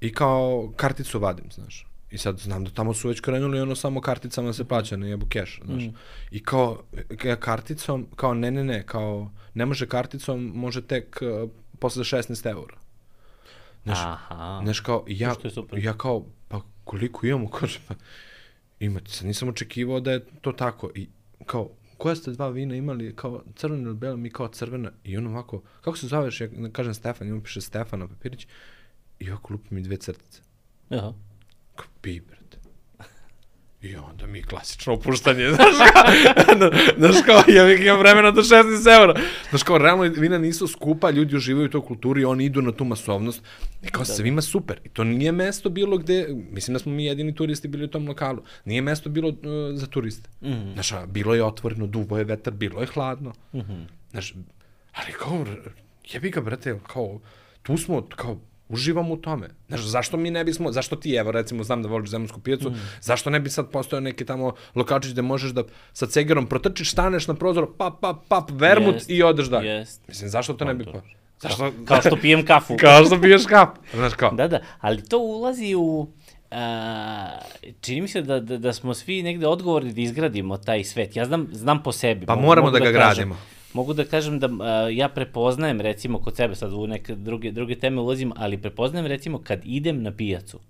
i kao karticu vadim, znaš. I sad znam da tamo su već krenuli ono samo karticama se plaća, ne jebu keš, znaš. Mm. I kao karticom, kao ne, ne, ne, kao ne može karticom, može tek uh, posle 16 eura. Znaš, Aha. Znaš, kao, ja, ja kao, pa koliko imamo, kaže, [LAUGHS] pa imate, sad nisam očekivao da je to tako. I kao, koja ste dva vina imali, kao crvena ili bela, mi kao crvena, i on ovako, kako se zoveš, ja kažem Stefan, ima piše Stefan na papirić, i ovako lupi mi dve crtice. Aha. Kao, biber. I onda mi klasično opuštanje, [LAUGHS] znaš kao, znaš kao, ja imam vremena do 16 eura. Znaš kao, realno vina nisu skupa, ljudi uživaju u toj kulturi, oni idu na tu masovnost. I kao, da, svima super. I to nije mesto bilo gde, mislim da smo mi jedini turisti bili u tom lokalu, nije mesto bilo uh, za turiste. Mm -hmm. Znaš, bilo je otvoreno, duvo je vetar, bilo je hladno. Mm -hmm. Znaš, ali kao, jebi ga, brate, kao, tu smo, kao, uživamo u tome. Znaš, zašto mi ne bismo, zašto ti, evo, recimo, znam da voliš zemljansku pijacu, mm. zašto ne bi sad postojao neki tamo lokačić gde možeš da sa cegerom protrčiš, staneš na prozor, pap, pap, pap, vermut Jest, i odeš dalje. jest. Mislim, zašto to ne bi... Pa, zašto? Kao što pijem kafu. [LAUGHS] kao što piješ kafu. Znaš, kao, Da, da, ali to ulazi u... A, čini mi se da, da, da smo svi negde odgovorni da izgradimo taj svet. Ja znam, znam po sebi. Pa moramo mogu da ga kažem- gradimo. Mogu da kažem da a, ja prepoznajem recimo kod sebe, sad u neke druge, druge teme ulazim, ali prepoznajem recimo kad idem na pijacu,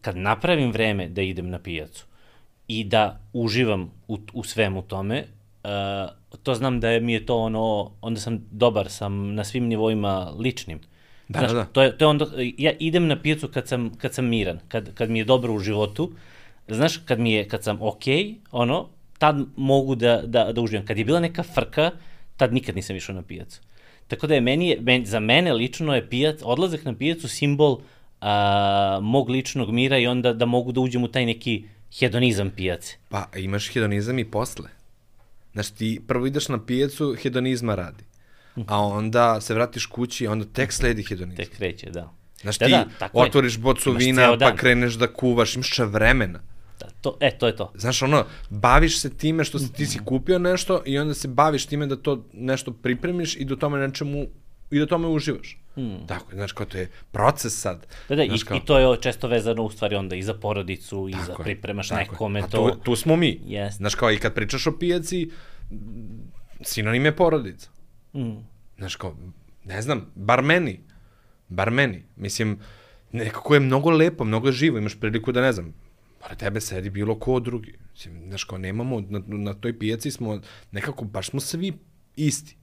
kad napravim vreme da idem na pijacu i da uživam u, u svemu tome, uh, to znam da je, mi je to ono, onda sam dobar sam na svim nivoima ličnim. Da, Znaš, da, da. To je, to je onda, ja idem na pijacu kad sam, kad sam miran, kad, kad mi je dobro u životu, znaš, kad mi je, kad sam okej, okay, ono, tad mogu da, da, da uživam. Kad je bila neka frka, tad nikad nisam išao na pijacu. Tako da je meni, men, za mene lično je pijac, odlazak na pijacu simbol a, mog ličnog mira i onda da mogu da uđem u taj neki hedonizam pijace. Pa imaš hedonizam i posle. Znaš, ti prvo ideš na pijacu, hedonizma radi. A onda se vratiš kući, onda tek sledi hedonizam. Tek kreće, da. Znaš, Da, ti da, otvoriš bocu vina, pa kreneš da kuvaš, imaš vremena. Da, to, e, to je to. Znaš, ono, baviš se time što si, ti si kupio nešto i onda se baviš time da to nešto pripremiš i da tome nečemu i da tome uživaš. Hmm. Tako, znaš, kao to je proces sad. Da, da, i, znaš, kao, i to je često vezano u stvari onda i za porodicu, i za tako je, pripremaš tako je. nekome A to. Tu, tu smo mi. Jest. Znaš, kao i kad pričaš o pijaci, sinonim je porodica. Mm. Znaš, kao, ne znam, bar meni. Bar meni. Mislim, nekako je mnogo lepo, mnogo je živo, imaš priliku da, ne znam, pored tebe sedi bilo ko drugi. Mislim, znaš, kao nemamo, na, na toj pijaci smo, nekako, baš smo svi isti.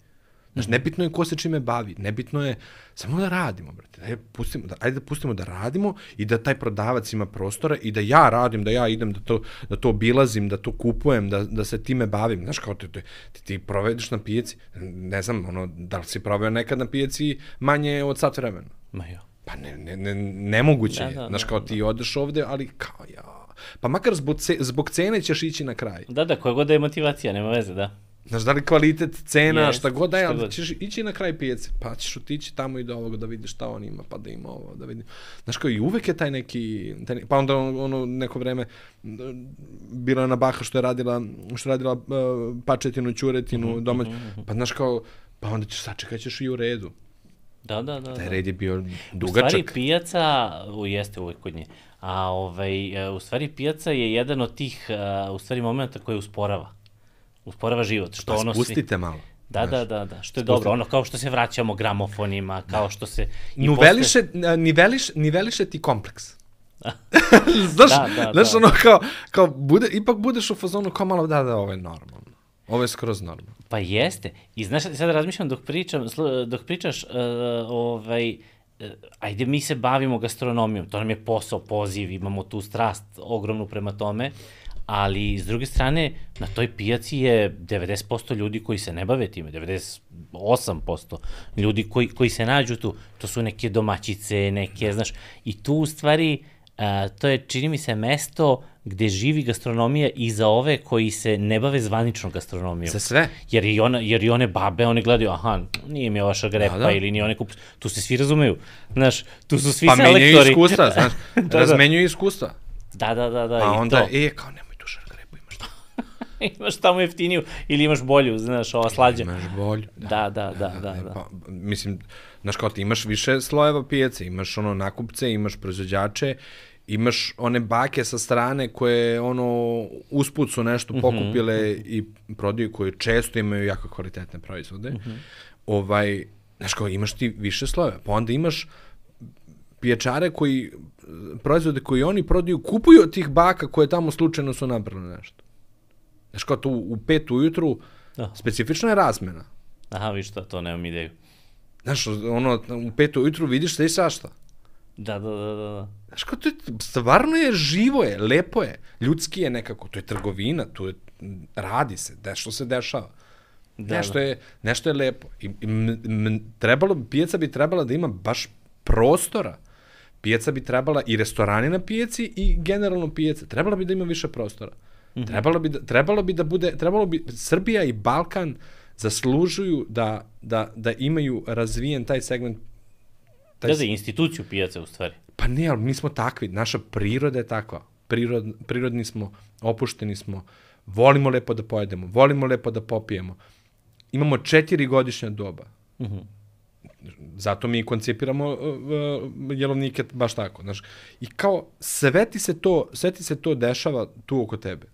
Znaš, nebitno je ko se čime bavi, nebitno je samo da radimo, brate. Ajde, pustimo, da, ajde da pustimo da radimo i da taj prodavac ima prostora i da ja radim, da ja idem, da to, da to obilazim, da to kupujem, da, da se time bavim. Znaš, kao ti, ti, ti, ti provedeš na pijaci, ne znam, ono, da li si proveo nekad na pijaci manje od sat vremena? Ma jo. Pa ne, ne, ne, nemoguće Da, je. da, Znaš, da, kao ti odeš ovde, ali kao ja... Pa makar zbog, ce, zbog cene ćeš ići na kraj. Da, da, koja god da je motivacija, nema veze, da. Znaš, da li kvalitet, cena, Jest, šta god da je, ali god. ćeš ići na kraj pijace, pa ćeš otići tamo i do ovoga da vidiš šta on ima, pa da ima ovo, da vidi. Znaš, kao i uvek je taj neki, taj, ne- pa onda on- ono neko vreme bila je na Baha što je radila, što je radila uh, pačetinu, ćuretinu, Mhm, domać, pa znaš kao, pa onda ćeš sačekat ćeš i u redu. Da, da, da. Taj da. red je bio U stvari dugačak. pijaca, u, jeste uvek kod nje, a ovaj, e, u stvari pijaca je jedan od tih, a, u stvari momenta koji usporava. Usporava život, što Pa ono svi... spustite malo. Da, da, da, da, što je dobro, ono kao što se vraćamo gramofonima, kao što se... i Niveliše, posle... niveliš, niveliše ti kompleks. [LAUGHS] znaš, Da, da, znaš da. ono kao, kao bude, ipak budeš u fazonu kao malo, da, da, ovo je normalno. Ovo je skroz normalno. Pa jeste. I znaš, sad razmišljam dok pričam, dok pričaš, uh, ovaj, uh, ajde mi se bavimo gastronomijom, to nam je posao, poziv, imamo tu strast ogromnu prema tome, ali s druge strane, na toj pijaci je 90% ljudi koji se ne bave time, 98% ljudi koji, koji se nađu tu, to su neke domaćice, neke, znaš, i tu u stvari, a, to je, čini mi se, mesto gde živi gastronomija i za ove koji se ne bave zvaničnom gastronomijom. Za sve. Jer i, ona, jer i one babe, one gledaju, aha, nije mi ova šagrepa Da, da, da. ili nije one kup... Tu se svi razumeju. Znaš, tu su svi Pa selektori. menjaju iskustva, znaš, da, [LAUGHS] da, da. razmenjuju iskustva. Da, da, da, da, A i onda, to. e, kao nemoj tu šargarepu, imaš tu. [LAUGHS] imaš tamo jeftiniju ili imaš bolju, znaš, ova slađa. Imaš bolju. Da, da, da, da, da. Pa, mislim, znaš kao ti imaš više slojeva pijace, imaš ono nakupce, imaš proizvođače, imaš one bake sa strane koje ono usput su nešto Mhm, pokupile i prodaju koje često imaju jako kvalitetne proizvode. Mhm. Ovaj, znaš kao imaš ti više slojeva, pa onda imaš pijačare koji proizvode koji oni prodaju kupuju od tih baka koje tamo slučajno su napravili nešto. Znaš kao tu u pet ujutru Da. specifična je razmena. Aha, viš to, to nemam ideju. Znaš, ono, u pet ujutru vidiš sve i svašta. Da, da, da, da. da. Znaš, kao to je, stvarno je živo je, lepo je, ljudski je nekako, to je trgovina, to je, radi se, nešto se dešava. Da, nešto, da. je, nešto je lepo. I, i m, m, trebalo, pijaca bi trebala da ima baš prostora. Pijaca bi trebala, i restorani na pijaci, i generalno pijaca, trebala bi da ima više prostora. Mhm. Trebalo bi da, trebalo bi da bude, trebalo bi, Srbija i Balkan zaslužuju da, da, da imaju razvijen taj segment taj... Da, da, instituciju pijace u stvari. Pa ne, ali mi smo takvi, naša priroda je takva. Prirod, prirodni smo, opušteni smo, volimo lepo da pojedemo, volimo lepo da popijemo. Imamo četiri godišnja doba. Uh mhm. -huh. Zato mi koncipiramo uh, uh, jelovnike baš tako, znaš. I kao sve ti se to, sve ti se to dešava tu oko tebe.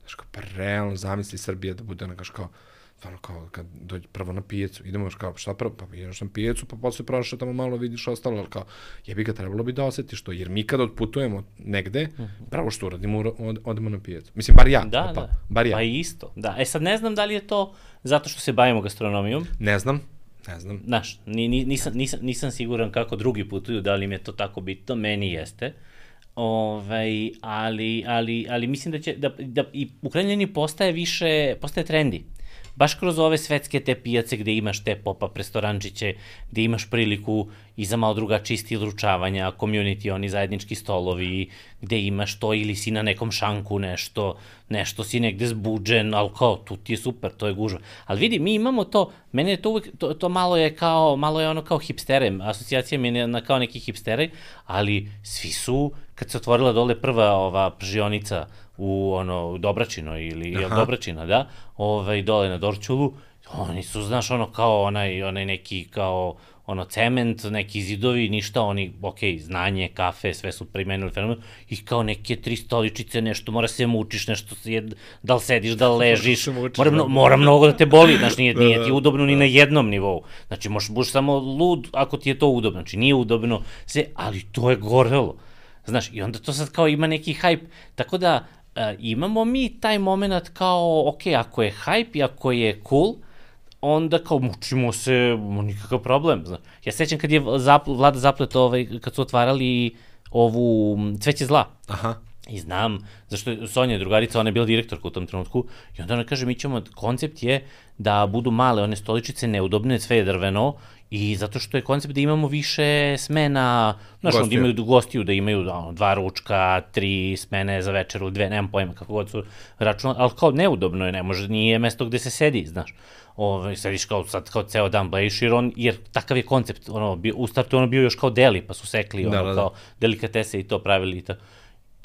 Znaš, kao, pa realno zamisli Srbija da bude, znaš, kao, stvarno kao kad dođe prvo na pijecu, idemo kao šta prvo, pa ideš na pijecu, pa posle prošao tamo malo vidiš ostalo, ali kao jebi ga trebalo bi da osetiš to, jer mi kad odputujemo negde, mm -hmm. pravo što uradimo, od, odemo na pijecu. Mislim, bar ja. Da, pa, da. Bar ja. Pa isto, da. E sad ne znam da li je to zato što se bavimo gastronomijom. Ne znam. Ne znam. Znaš, ni, ni, nisam, nisam, nisam siguran kako drugi putuju, da li im je to tako bitno, meni jeste. Ovaj, ali, ali, ali mislim da će, da, da i u krajnjeni postaje više, postaje trendi baš kroz ove svetske te pijace gde imaš te pop-up restorančiće, gde imaš priliku i za malo drugačiji stil ručavanja, community, oni zajednički stolovi, gde imaš to ili si na nekom šanku nešto, nešto si negde zbuđen, ali kao, tu ti je super, to je gužva. Ali vidi, mi imamo to, mene je to uvek, to, to malo je kao, malo je ono kao hipstere, asocijacija mi je na kao neki hipstere, ali svi su, kad se otvorila dole prva ova pržionica u ono Dobračino ili Aha. Dobračina, da, ovaj dole na Dorčulu, oni su znaš ono kao onaj onaj neki kao ono cement, neki zidovi, ništa, oni, ok, znanje, kafe, sve su primenili fenomen, i kao neke tri stoličice, nešto, mora se mučiš, nešto, je, da li sediš, da li ležiš, mora, mno, mora mnogo da te boli, znaš, nije, [LAUGHS] nije ti udobno ni na jednom nivou, znači, možeš buš samo lud ako ti je to udobno, znači, nije udobno, sve, ali to je gorelo, znaš, i onda to sad kao ima neki hype, tako da, imamo mi taj moment kao, ok, ako je hype i ako je cool, onda kao mučimo se, nikakav problem. Zna. Ja sećam kad je zapl, vlada zaplet ovaj, kad su otvarali ovu cveće zla. Aha. I znam, zašto je Sonja drugarica, ona je bila direktorka u tom trenutku, i onda ona kaže, mi ćemo, koncept je da budu male one stoličice, neudobne, sve je drveno, I zato što je koncept da imamo više smena, znaš, da imaju gostiju, da imaju ono, dva ručka, tri smene za večeru, dve, nemam pojma kako god su računali, ali kao neudobno je, ne može, nije mesto gde se sedi, znaš. Ove, ovaj, sediš kao sad kao ceo dan blejiš, jer, on, jer takav je koncept, ono, bio, u startu ono bio još kao deli, pa su sekli, da, ono, da, da. kao delikatese i to pravili i tako.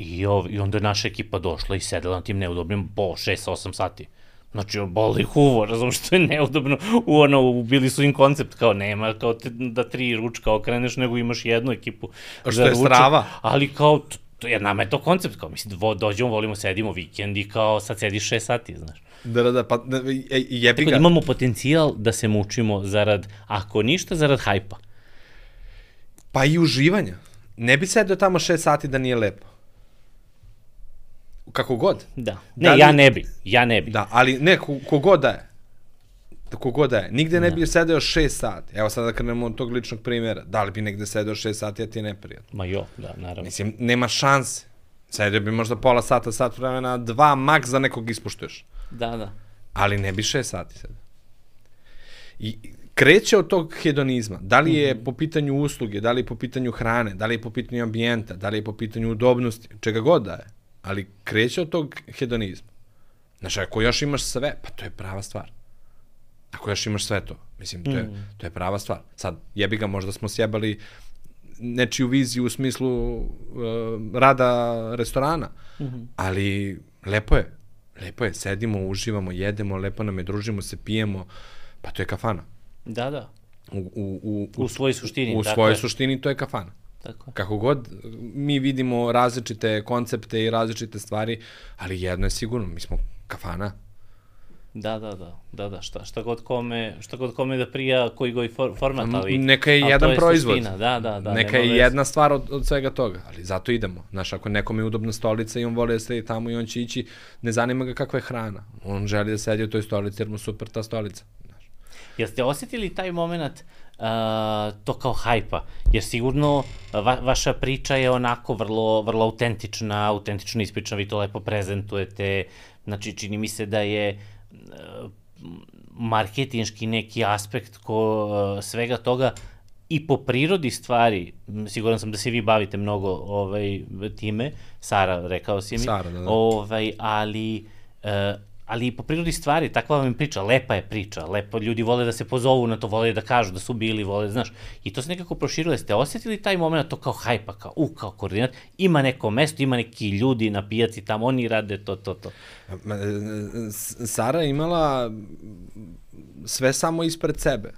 I, ov, I onda je naša ekipa došla i sedela na tim neudobnim po 6-8 sati. Znači, boli huvo, razum što je neudobno, u ono, ubili su im koncept, kao nema, kao te, da tri ručka okreneš, nego imaš jednu ekipu. A što je ručak, strava? Ali kao, to, jer nama je to koncept, kao, mislim, vo, dođemo, volimo, sedimo vikend i kao, sad sediš šest sati, znaš. Da, da, da, pa e, jebi ga. Tako da imamo potencijal da se mučimo zarad, ako ništa, zarad hajpa. Pa i uživanja. Ne bi sedeo tamo šest sati da nije lepo. Kako god. Da. Ne, da li, ja ne bi. Ja ne bi. Da, ali ne, kogod da je. Da kogod da je. Nigde ne da. bi sedeo 6 sati. Evo sada da krenemo od tog ličnog primjera. Da li bi negde sedeo 6 sati, a ti je neprijatno? Ma jo, da, naravno. Mislim, nema šanse. Sedeo bi možda pola sata, sat vremena, dva maks za nekog ispuštuješ. Da, da. Ali ne bi 6 sati sedeo. I kreće od tog hedonizma. Da li je mm -hmm. po pitanju usluge, da li je po pitanju hrane, da li je po pitanju ambijenta, da li je po pitanju udobnosti, čega god da je ali kreće od tog hedonizma. Znaš, ako još imaš sve, pa to je prava stvar. Ako još imaš sve to, mislim, to je, mm. to je prava stvar. Sad, jebi ga, možda smo sjebali nečiju viziju u smislu uh, rada restorana, mm -hmm. ali lepo je. Lepo je, sedimo, uživamo, jedemo, lepo nam je, družimo se, pijemo, pa to je kafana. Da, da. U, u, u, u, u svojoj suštini. U svojoj suštini to je kafana. Tako. Kako god mi vidimo različite koncepte i različite stvari, ali jedno je sigurno, mi smo kafana. Da, da, da, da, da, šta, šta god kome, šta god kome da prija koji god for, format, ali... Neka je jedan je proizvod. Suština, da, da, da. Neka je jedna stvar od, od svega toga, ali zato idemo. Znaš, ako nekom je udobna stolica i on voli da sedi tamo i on će ići, ne zanima ga kakva je hrana. On želi da sedi u toj stolici jer mu super ta stolica. Znaš. Jeste osetili taj moment uh, to kao hajpa, jer sigurno va, vaša priča je onako vrlo, vrlo autentična, autentično ispričana, vi to lepo prezentujete, znači čini mi se da je uh, marketinški neki aspekt ko uh, svega toga i po prirodi stvari, siguran sam da se vi bavite mnogo ovaj, time, Sara, rekao si mi, Sara, da, da. Ovaj, ali uh, ali i po prirodi stvari, takva vam je priča, lepa je priča, lepo, ljudi vole da se pozovu na to, vole da kažu da su bili, vole, znaš, i to se nekako proširilo, ste osetili taj moment, to kao hajpa, kao, u, kao koordinat, ima neko mesto, ima neki ljudi na pijaci tamo, oni rade to, to, to. Sara je imala sve samo ispred sebe.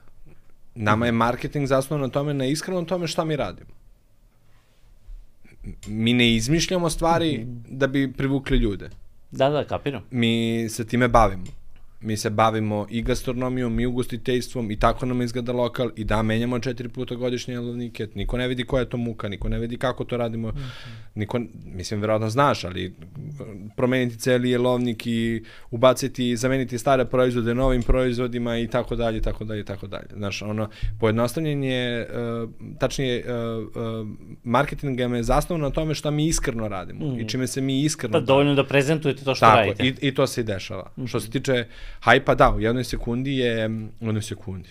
Nama je marketing zasnovan na tome, na iskrenom tome šta mi radimo. Mi ne izmišljamo stvari mhm. da bi privukli ljude. Da, da, kapiram. Mi se time bavimo mi se bavimo i gastronomijom i ugostiteljstvom i tako nam izgleda lokal i da menjamo četiri puta godišnje jelovnike, niko ne vidi koja je to muka, niko ne vidi kako to radimo, mm -hmm. niko, mislim, verovatno znaš, ali promeniti celi jelovnik i ubaciti, zameniti stare proizvode novim proizvodima i tako dalje, tako dalje, tako dalje. Znaš, ono, pojednostavljenje, uh, tačnije, uh, uh, marketing je zasnovno na tome šta mi iskreno radimo mm -hmm. i čime se mi iskreno... Da, dovoljno da prezentujete to što tako, radite. I, i to se i dešava. Mm -hmm. Što se tiče Hajpa, da, u jednoj sekundi je, u jednoj sekundi,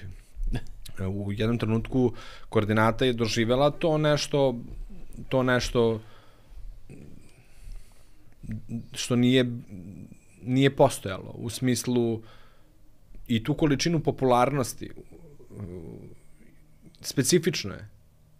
u jednom trenutku koordinata je doživela to nešto, to nešto što nije, nije postojalo, u smislu i tu količinu popularnosti, specifično je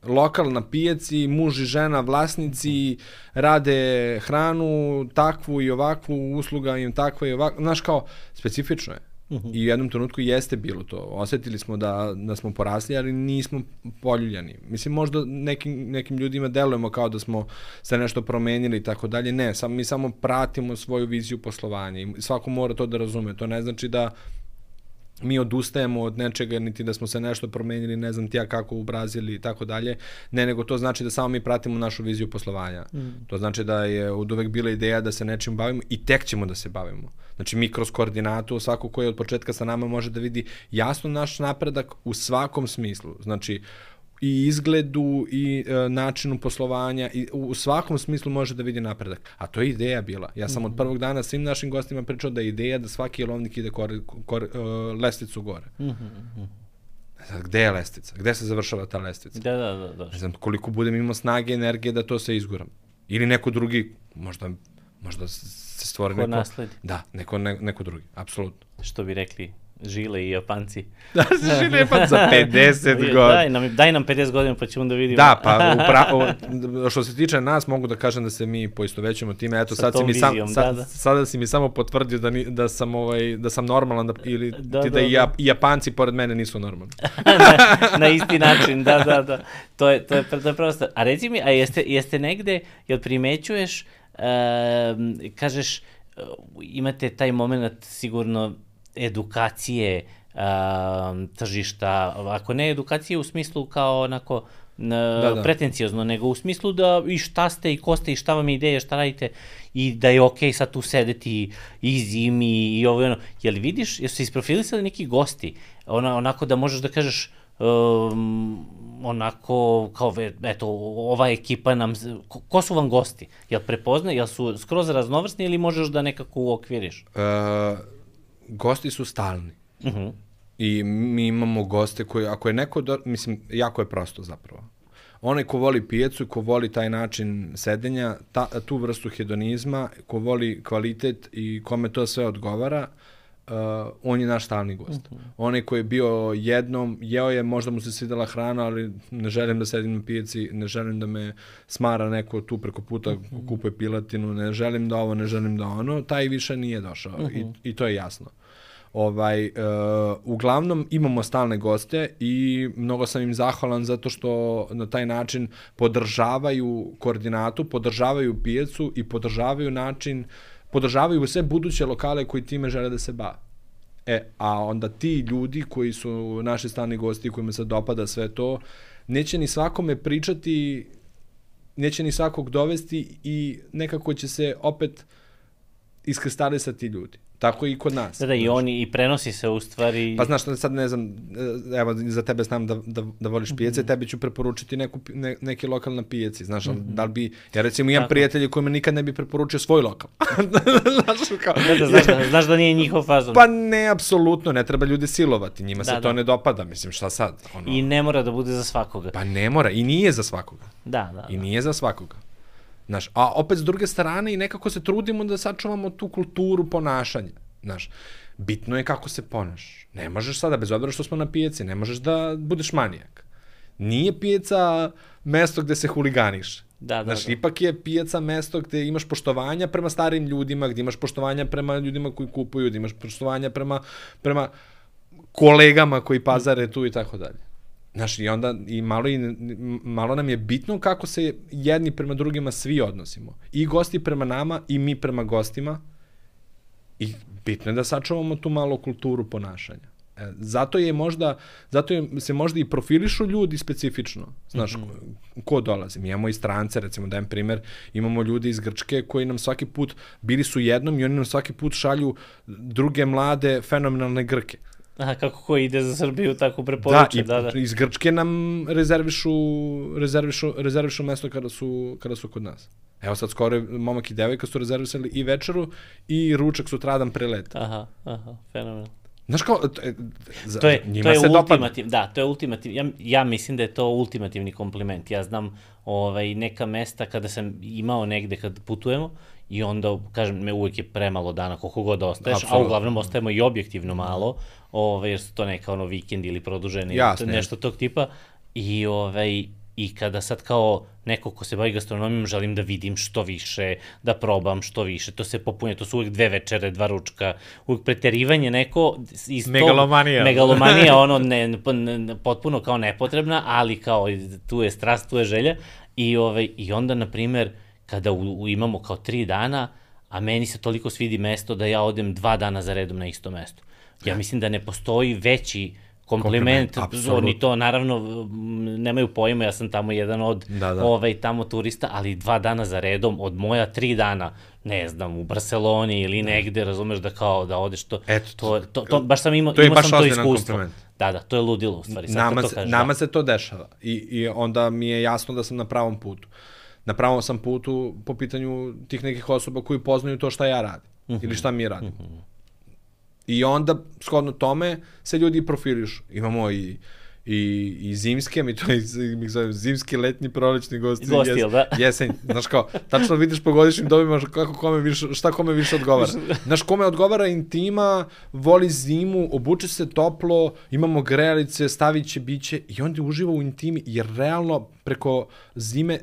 lokal na pijaci, muž i žena vlasnici rade hranu takvu i ovakvu, usluga im takva i ovakva, znaš kao, specifično je. Uh -huh. I u jednom trenutku jeste bilo to. Osetili smo da, da smo porasli, ali nismo poljuljani. Mislim, možda nekim, nekim ljudima delujemo kao da smo se nešto promenili i tako dalje. Ne, sam, mi samo pratimo svoju viziju poslovanja i svako mora to da razume. To ne znači da mi odustajemo od nečega, niti da smo se nešto promenili, ne znam ti ja kako u Brazili i tako dalje, ne, nego to znači da samo mi pratimo našu viziju poslovanja. Mm. To znači da je od uvek bila ideja da se nečim bavimo i tek ćemo da se bavimo. Znači mi kroz koordinatu, svako ko je od početka sa nama može da vidi jasno naš napredak u svakom smislu. Znači, i izgledu i e, načinu poslovanja i u svakom smislu može da vidi napredak. A to je ideja bila. Ja sam mm -hmm. od mhm. prvog dana svim našim gostima pričao da je ideja da svaki jelovnik ide kor, kor, uh, lesticu gore. Mm -hmm. Sad, gde je lestica? Gde se završava ta lestica? Da, da, da. da. Ne znam koliko budem imao snage, energije da to se izguram. Ili neko drugi, možda, možda se stvori Ko neko... nasledi. Da, neko, ne, neko drugi, apsolutno. Što bi rekli Žile i Japanci. [LAUGHS] Da, Žile i Japanci za 50 godina. Daj nam, daj nam 50 godina pa ćemo da vidimo. Da, pa [LAUGHS] upravo, što se tiče nas, mogu da kažem da se mi poistovećemo time. Eto, Sa sad, si mi sam, da, sad, da. sada si mi samo potvrdio da, ni, da, sam, ovaj, da sam normalan da, ili da, ti da, da, i, ja, i Japanci pored mene nisu normalni. [LAUGHS] na, na isti način, da, da, da. To je, to je, to je prosto. A reci mi, a jeste, jeste negde, jel primećuješ, uh, kažeš, imate taj moment sigurno edukacije um, tržišta, ako ne edukacije u smislu kao onako da, da. pretencijozno, nego u smislu da i šta ste i ko ste i šta vam je ideja, šta radite i da je okej okay sad tu sedeti i zimi i ovo i ono. Jel vidiš, jesu se isprofilisali neki gosti, ona, onako da možeš da kažeš um, onako kao eto ova ekipa nam ko, ko su vam gosti jel prepozna jel su skroz raznovrsni ili možeš da nekako uokviriš uh, gosti su stalni. Uh mhm. -huh. I mi imamo goste koji, ako je neko, do, mislim, jako je prosto zapravo. Onaj ko voli pijecu, ko voli taj način sedenja, ta, tu vrstu hedonizma, ko voli kvalitet i kome to sve odgovara, uh, on je naš stalni gost. Uh mhm. -huh. Onaj koji je bio jednom, jeo je, možda mu se svidela hrana, ali ne želim da sedim na pijaci, ne želim da me smara neko tu preko puta uh mhm. -huh. kupuje pilatinu, ne želim da ovo, ne želim da ono, taj više nije došao uh -huh. I, i to je jasno. Ovaj, uh, uglavnom imamo stalne goste i mnogo sam im zahvalan zato što na taj način podržavaju koordinatu, podržavaju pijecu i podržavaju način, podržavaju sve buduće lokale koji time žele da se bave. E, a onda ti ljudi koji su naši stalni gosti kojima se dopada sve to, neće ni svakome pričati, neće ni svakog dovesti i nekako će se opet iskristalisati ljudi. Tako i kod nas. Da, da, i oni, i prenosi se u stvari... Pa znaš, sad ne znam, evo, za tebe znam da, da, da voliš mhm. pijace, mm -hmm. tebi ću preporučiti neku, ne, neki lokal na pijaci, znaš, mm -hmm. da li bi, ja recimo imam prijatelje kojima nikad ne bi preporučio svoj lokal. [LAUGHS] znaš, kao, da, da, znaš, da, znaš da nije njihov fazon. Pa ne, apsolutno, ne treba ljudi silovati, njima da, se da. to ne dopada, mislim, šta sad? Ono... I ne mora da bude za svakoga. Pa ne mora, i nije za svakoga. Da, da. I da. nije za svakoga. Znaš, a opet s druge strane i nekako se trudimo da sačuvamo tu kulturu ponašanja. Znaš, bitno je kako se ponaš. Ne možeš sada, bez obzira što smo na pijaci, ne možeš da budeš manijak. Nije pijaca mesto gde se huliganiš. Da, da, Znaš, da. ipak je pijaca mesto gde imaš poštovanja prema starim ljudima, gde imaš poštovanja prema ljudima koji kupuju, gde imaš poštovanja prema, prema kolegama koji pazare tu i tako dalje. Znaš, i onda i malo, i, malo nam je bitno kako se jedni prema drugima svi odnosimo. I gosti prema nama, i mi prema gostima. I bitno je da sačuvamo tu malo kulturu ponašanja. E, zato je možda, zato je, se možda i profilišu ljudi specifično. Znaš, mm -hmm. ko, ko dolazi. Mi imamo i strance, recimo, dajem primer, imamo ljude iz Grčke koji nam svaki put, bili su jednom i oni nam svaki put šalju druge mlade, fenomenalne Grke. Aha, kako ko ide za Srbiju, tako preporuče, da, da, i, da. iz Grčke nam rezervišu, rezervišu, rezervišu mesto kada su, kada su kod nas. Evo sad skoro momak i devojka su rezervisali i večeru i ručak sutradan pre leta. Aha, aha, fenomenalno. Znaš kao, to je, za, to je, njima to je se ultimativ, da, to je ultimativ, ja, ja mislim da je to ultimativni kompliment. Ja znam ovaj, neka mesta kada sam imao negde kad putujemo i onda, kažem, me uvek je premalo dana koliko god ostaješ, Absolutno. a uglavnom ostajemo i objektivno malo, ovaj, jer su to neka ono vikend ili produženi, Jasne. nešto tog tipa. I, ovaj, I kada sad kao neko ko se bavi gastronomijom želim da vidim što više, da probam što više, to se popunje, to su uvek dve večere, dva ručka, uvek preterivanje neko iz megalomanija. Tog, megalomanija, [LAUGHS] ono ne, ne, potpuno kao nepotrebna, ali kao tu je strast, tu je želja i, ovaj, i onda, na primer, kada u, u, imamo kao tri dana, a meni se toliko svidi mesto da ja odem dva dana za redom na isto mesto. Ja mislim da ne postoji veći kompliment, kompliment oni to naravno nemaju pojma, ja sam tamo jedan od da, da. ovaj, tamo turista, ali dva dana za redom, od moja tri dana, ne znam, u Barceloni ili da. negde, razumeš da kao da odeš to, Eto, to, to, to, baš sam imao, to imao baš sam to iskustvo. Kompliment. Da, da, to je ludilo u stvari. Sad nama, to se, kažeš, nama da. se to dešava I, i onda mi je jasno da sam na pravom putu. Na pravom sam putu po pitanju tih nekih osoba koji poznaju to šta ja radim. Mm -hmm. Ili šta mi radimo. Mm -hmm. I onda, shodno tome, se ljudi profilišu. Imamo i i, i zimske, mi to mi zovem zimski, letnji, prolećni gosti. Gosti, jes, da? [LAUGHS] Jesen, znaš kao, tačno vidiš po godišnjim dobima kako kome više, šta kome više odgovara. [LAUGHS] Znaš, kome odgovara intima, voli zimu, obuče se toplo, imamo grelice, stavit će biće i onda uživa u intimi, jer realno preko zime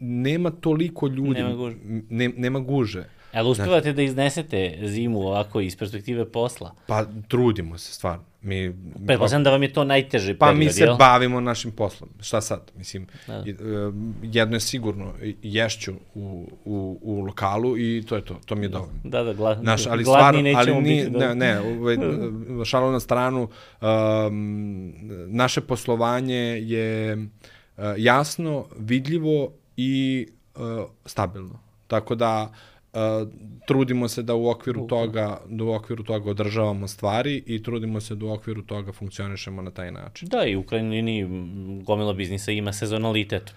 nema toliko ljudi. Nema guže. Ne, nema guže. Ali uspevate znači, da iznesete zimu ovako iz perspektive posla? Pa trudimo se, stvarno. Mi, Pretpostavljam da vam je to najteži pa period, mi se jel? bavimo našim poslom. Šta sad? Mislim, Da. da. jedno je sigurno, ješću u, u, u lokalu i to je to, to mi je dovoljno. Da, da, gla, Znaš, ali gladni stvarno, nećemo ali nije, biti. Da. ne, ne, ovaj, [LAUGHS] šalu na stranu, um, naše poslovanje je uh, jasno, vidljivo i uh, stabilno. Tako da, Uh, trudimo se da u okviru toga da u okviru toga održavamo stvari i trudimo se da u okviru toga funkcionišemo na taj način. Da, i u krajnjoj liniji gomila biznisa ima sezonalitet,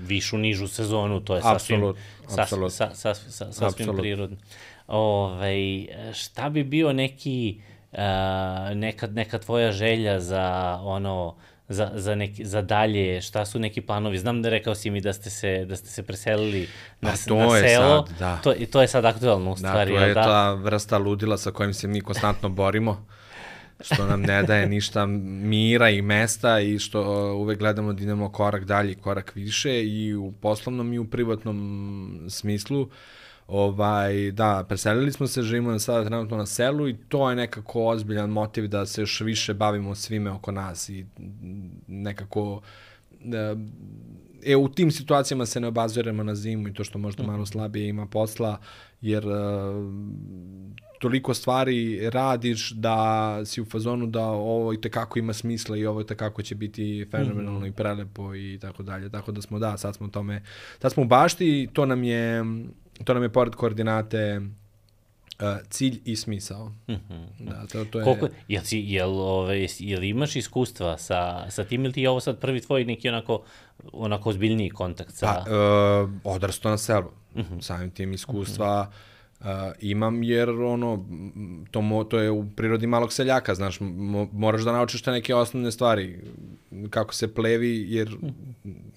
višu, nižu sezonu, to je sasvim, Apsolut, sas, apsolut. sa, sa, sa, sasvim prirodno. Ove, šta bi bio neki, uh, neka, neka tvoja želja za ono, za, za, neki, za dalje, šta su neki planovi? Znam da rekao si mi da ste se, da ste se preselili na, Pa to na je selo. sad, da. To, I to je sad aktualno u Da, stvari, to jel je da? ta vrsta ludila sa kojim se mi konstantno borimo, što nam ne daje ništa mira i mesta i što uh, uvek gledamo da idemo korak dalje, korak više i u poslovnom i u privatnom smislu. Ovaj, da, preselili smo se, živimo sada trenutno na selu i to je nekako ozbiljan motiv da se još više bavimo svime oko nas i nekako e, e, u tim situacijama se ne obaziramo na zimu i to što možda malo slabije ima posla, jer uh, toliko stvari radiš da si u fazonu da ovo i tekako ima smisla i ovo i tekako će biti fenomenalno mm -hmm. i prelepo i tako dalje. Tako da smo, da, sad smo u tome, sad smo u bašti i to nam je, to nam je pored koordinate uh, cilj i smisao. Mm -hmm. Da, to, to je... Koliko, jel, si, jel, ove, jel imaš iskustva sa, sa tim ili ti je ovo sad prvi tvoj neki onako, onako ozbiljniji kontakt sa... Pa, uh, odrasto na selu. Mm -hmm. Samim tim iskustva uh, imam jer ono, to, mo, to je u prirodi malog seljaka, znaš, mo, moraš da naučiš te neke osnovne stvari, kako se plevi, jer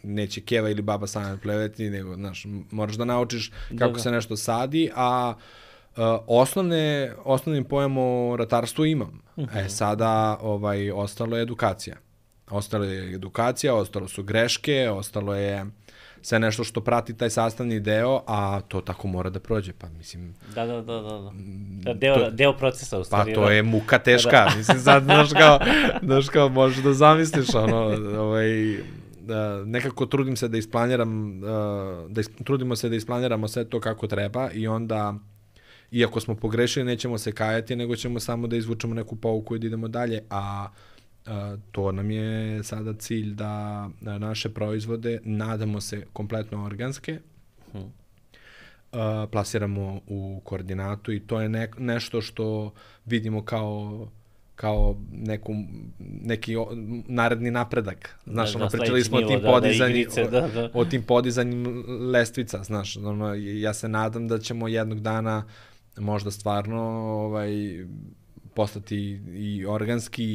neće keva ili baba sama pleveti, nego, znaš, moraš da naučiš kako da. se nešto sadi, a osnovne, osnovni pojam o ratarstvu imam. Uh Mhm. -huh. E, sada ovaj, ostalo je edukacija. Ostalo je edukacija, ostalo su greške, ostalo je sve nešto što prati taj sastavni deo, a to tako mora da prođe. Pa mislim, Da, da, da, da. da. da deo, to- deo procesa u Pa stvari. to da. je muka teška, [LAUGHS] mislim sad, znaš kao, znaš kao, možeš da zamisliš, ono, ovaj, da, nekako trudim se da isplaniram, uh, da is, trudimo se da isplaniramo sve to kako treba i onda, iako smo pogrešili, nećemo se kajati, nego ćemo samo da izvučemo neku pouku i da idemo dalje, a Uh, to nam je sada cilj da, da naše proizvode, nadamo se kompletno organske, uh, plasiramo u koordinatu i to je ne, nešto što vidimo kao kao neku, neki o, naredni napredak. Znaš, Da, ono, da, pričali smo o tim da, da, podizanjima, igrice, da, da. o tim podizanjim lestvica, znaš, ono, ja se nadam da ćemo jednog dana možda stvarno ovaj, postati i organski i,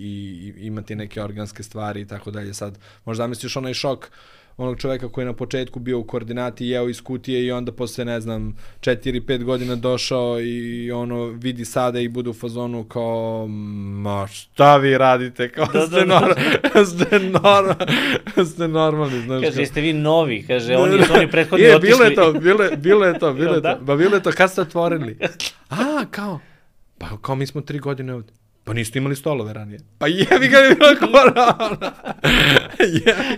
i, i imati neke organske stvari i tako dalje. Sad, možda zamisliš onaj šok onog čoveka koji je na početku bio u koordinati, jeo iz kutije i onda posle, ne znam, 4-5 godina došao i ono vidi sada i bude u fazonu kao, ma šta vi radite, kao Da, da, da, ste, da. nor, [LAUGHS] ste, nor, [LAUGHS] ste normalni, znaš. Kaže, kao. jeste vi novi? Kaže, oni su oni prethodni je, otišli. bilo je to, bilo je, bilo je to, bilo je Da? to. Ba bilo je to, kad ste otvorili? [LAUGHS] A, kao, pa kao mi smo tri godine ovde. Pa niste imali stolove ranije. Pa jebi ga je bila [LAUGHS] korona.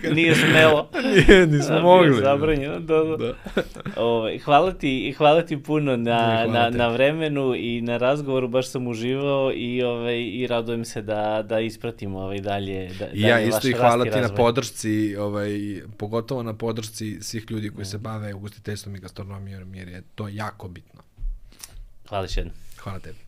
ga. Nije smelo. Nije, nismo A, bio mogli. Zabranjeno, da, da. Da. Ovaj, hvala ti, hvala ti puno na, hvala na, tebi. na vremenu i na razgovoru, baš sam uživao i, ovaj, i radujem se da, da ispratimo ovaj dalje, da, I ja isto i hvala ti na razvoj. podršci, ovaj, pogotovo na podršci svih ljudi koji se bave ugostiteljstvom i gastronomijom, jer je to jako bitno. Hvala još jednom. Hvala tebi.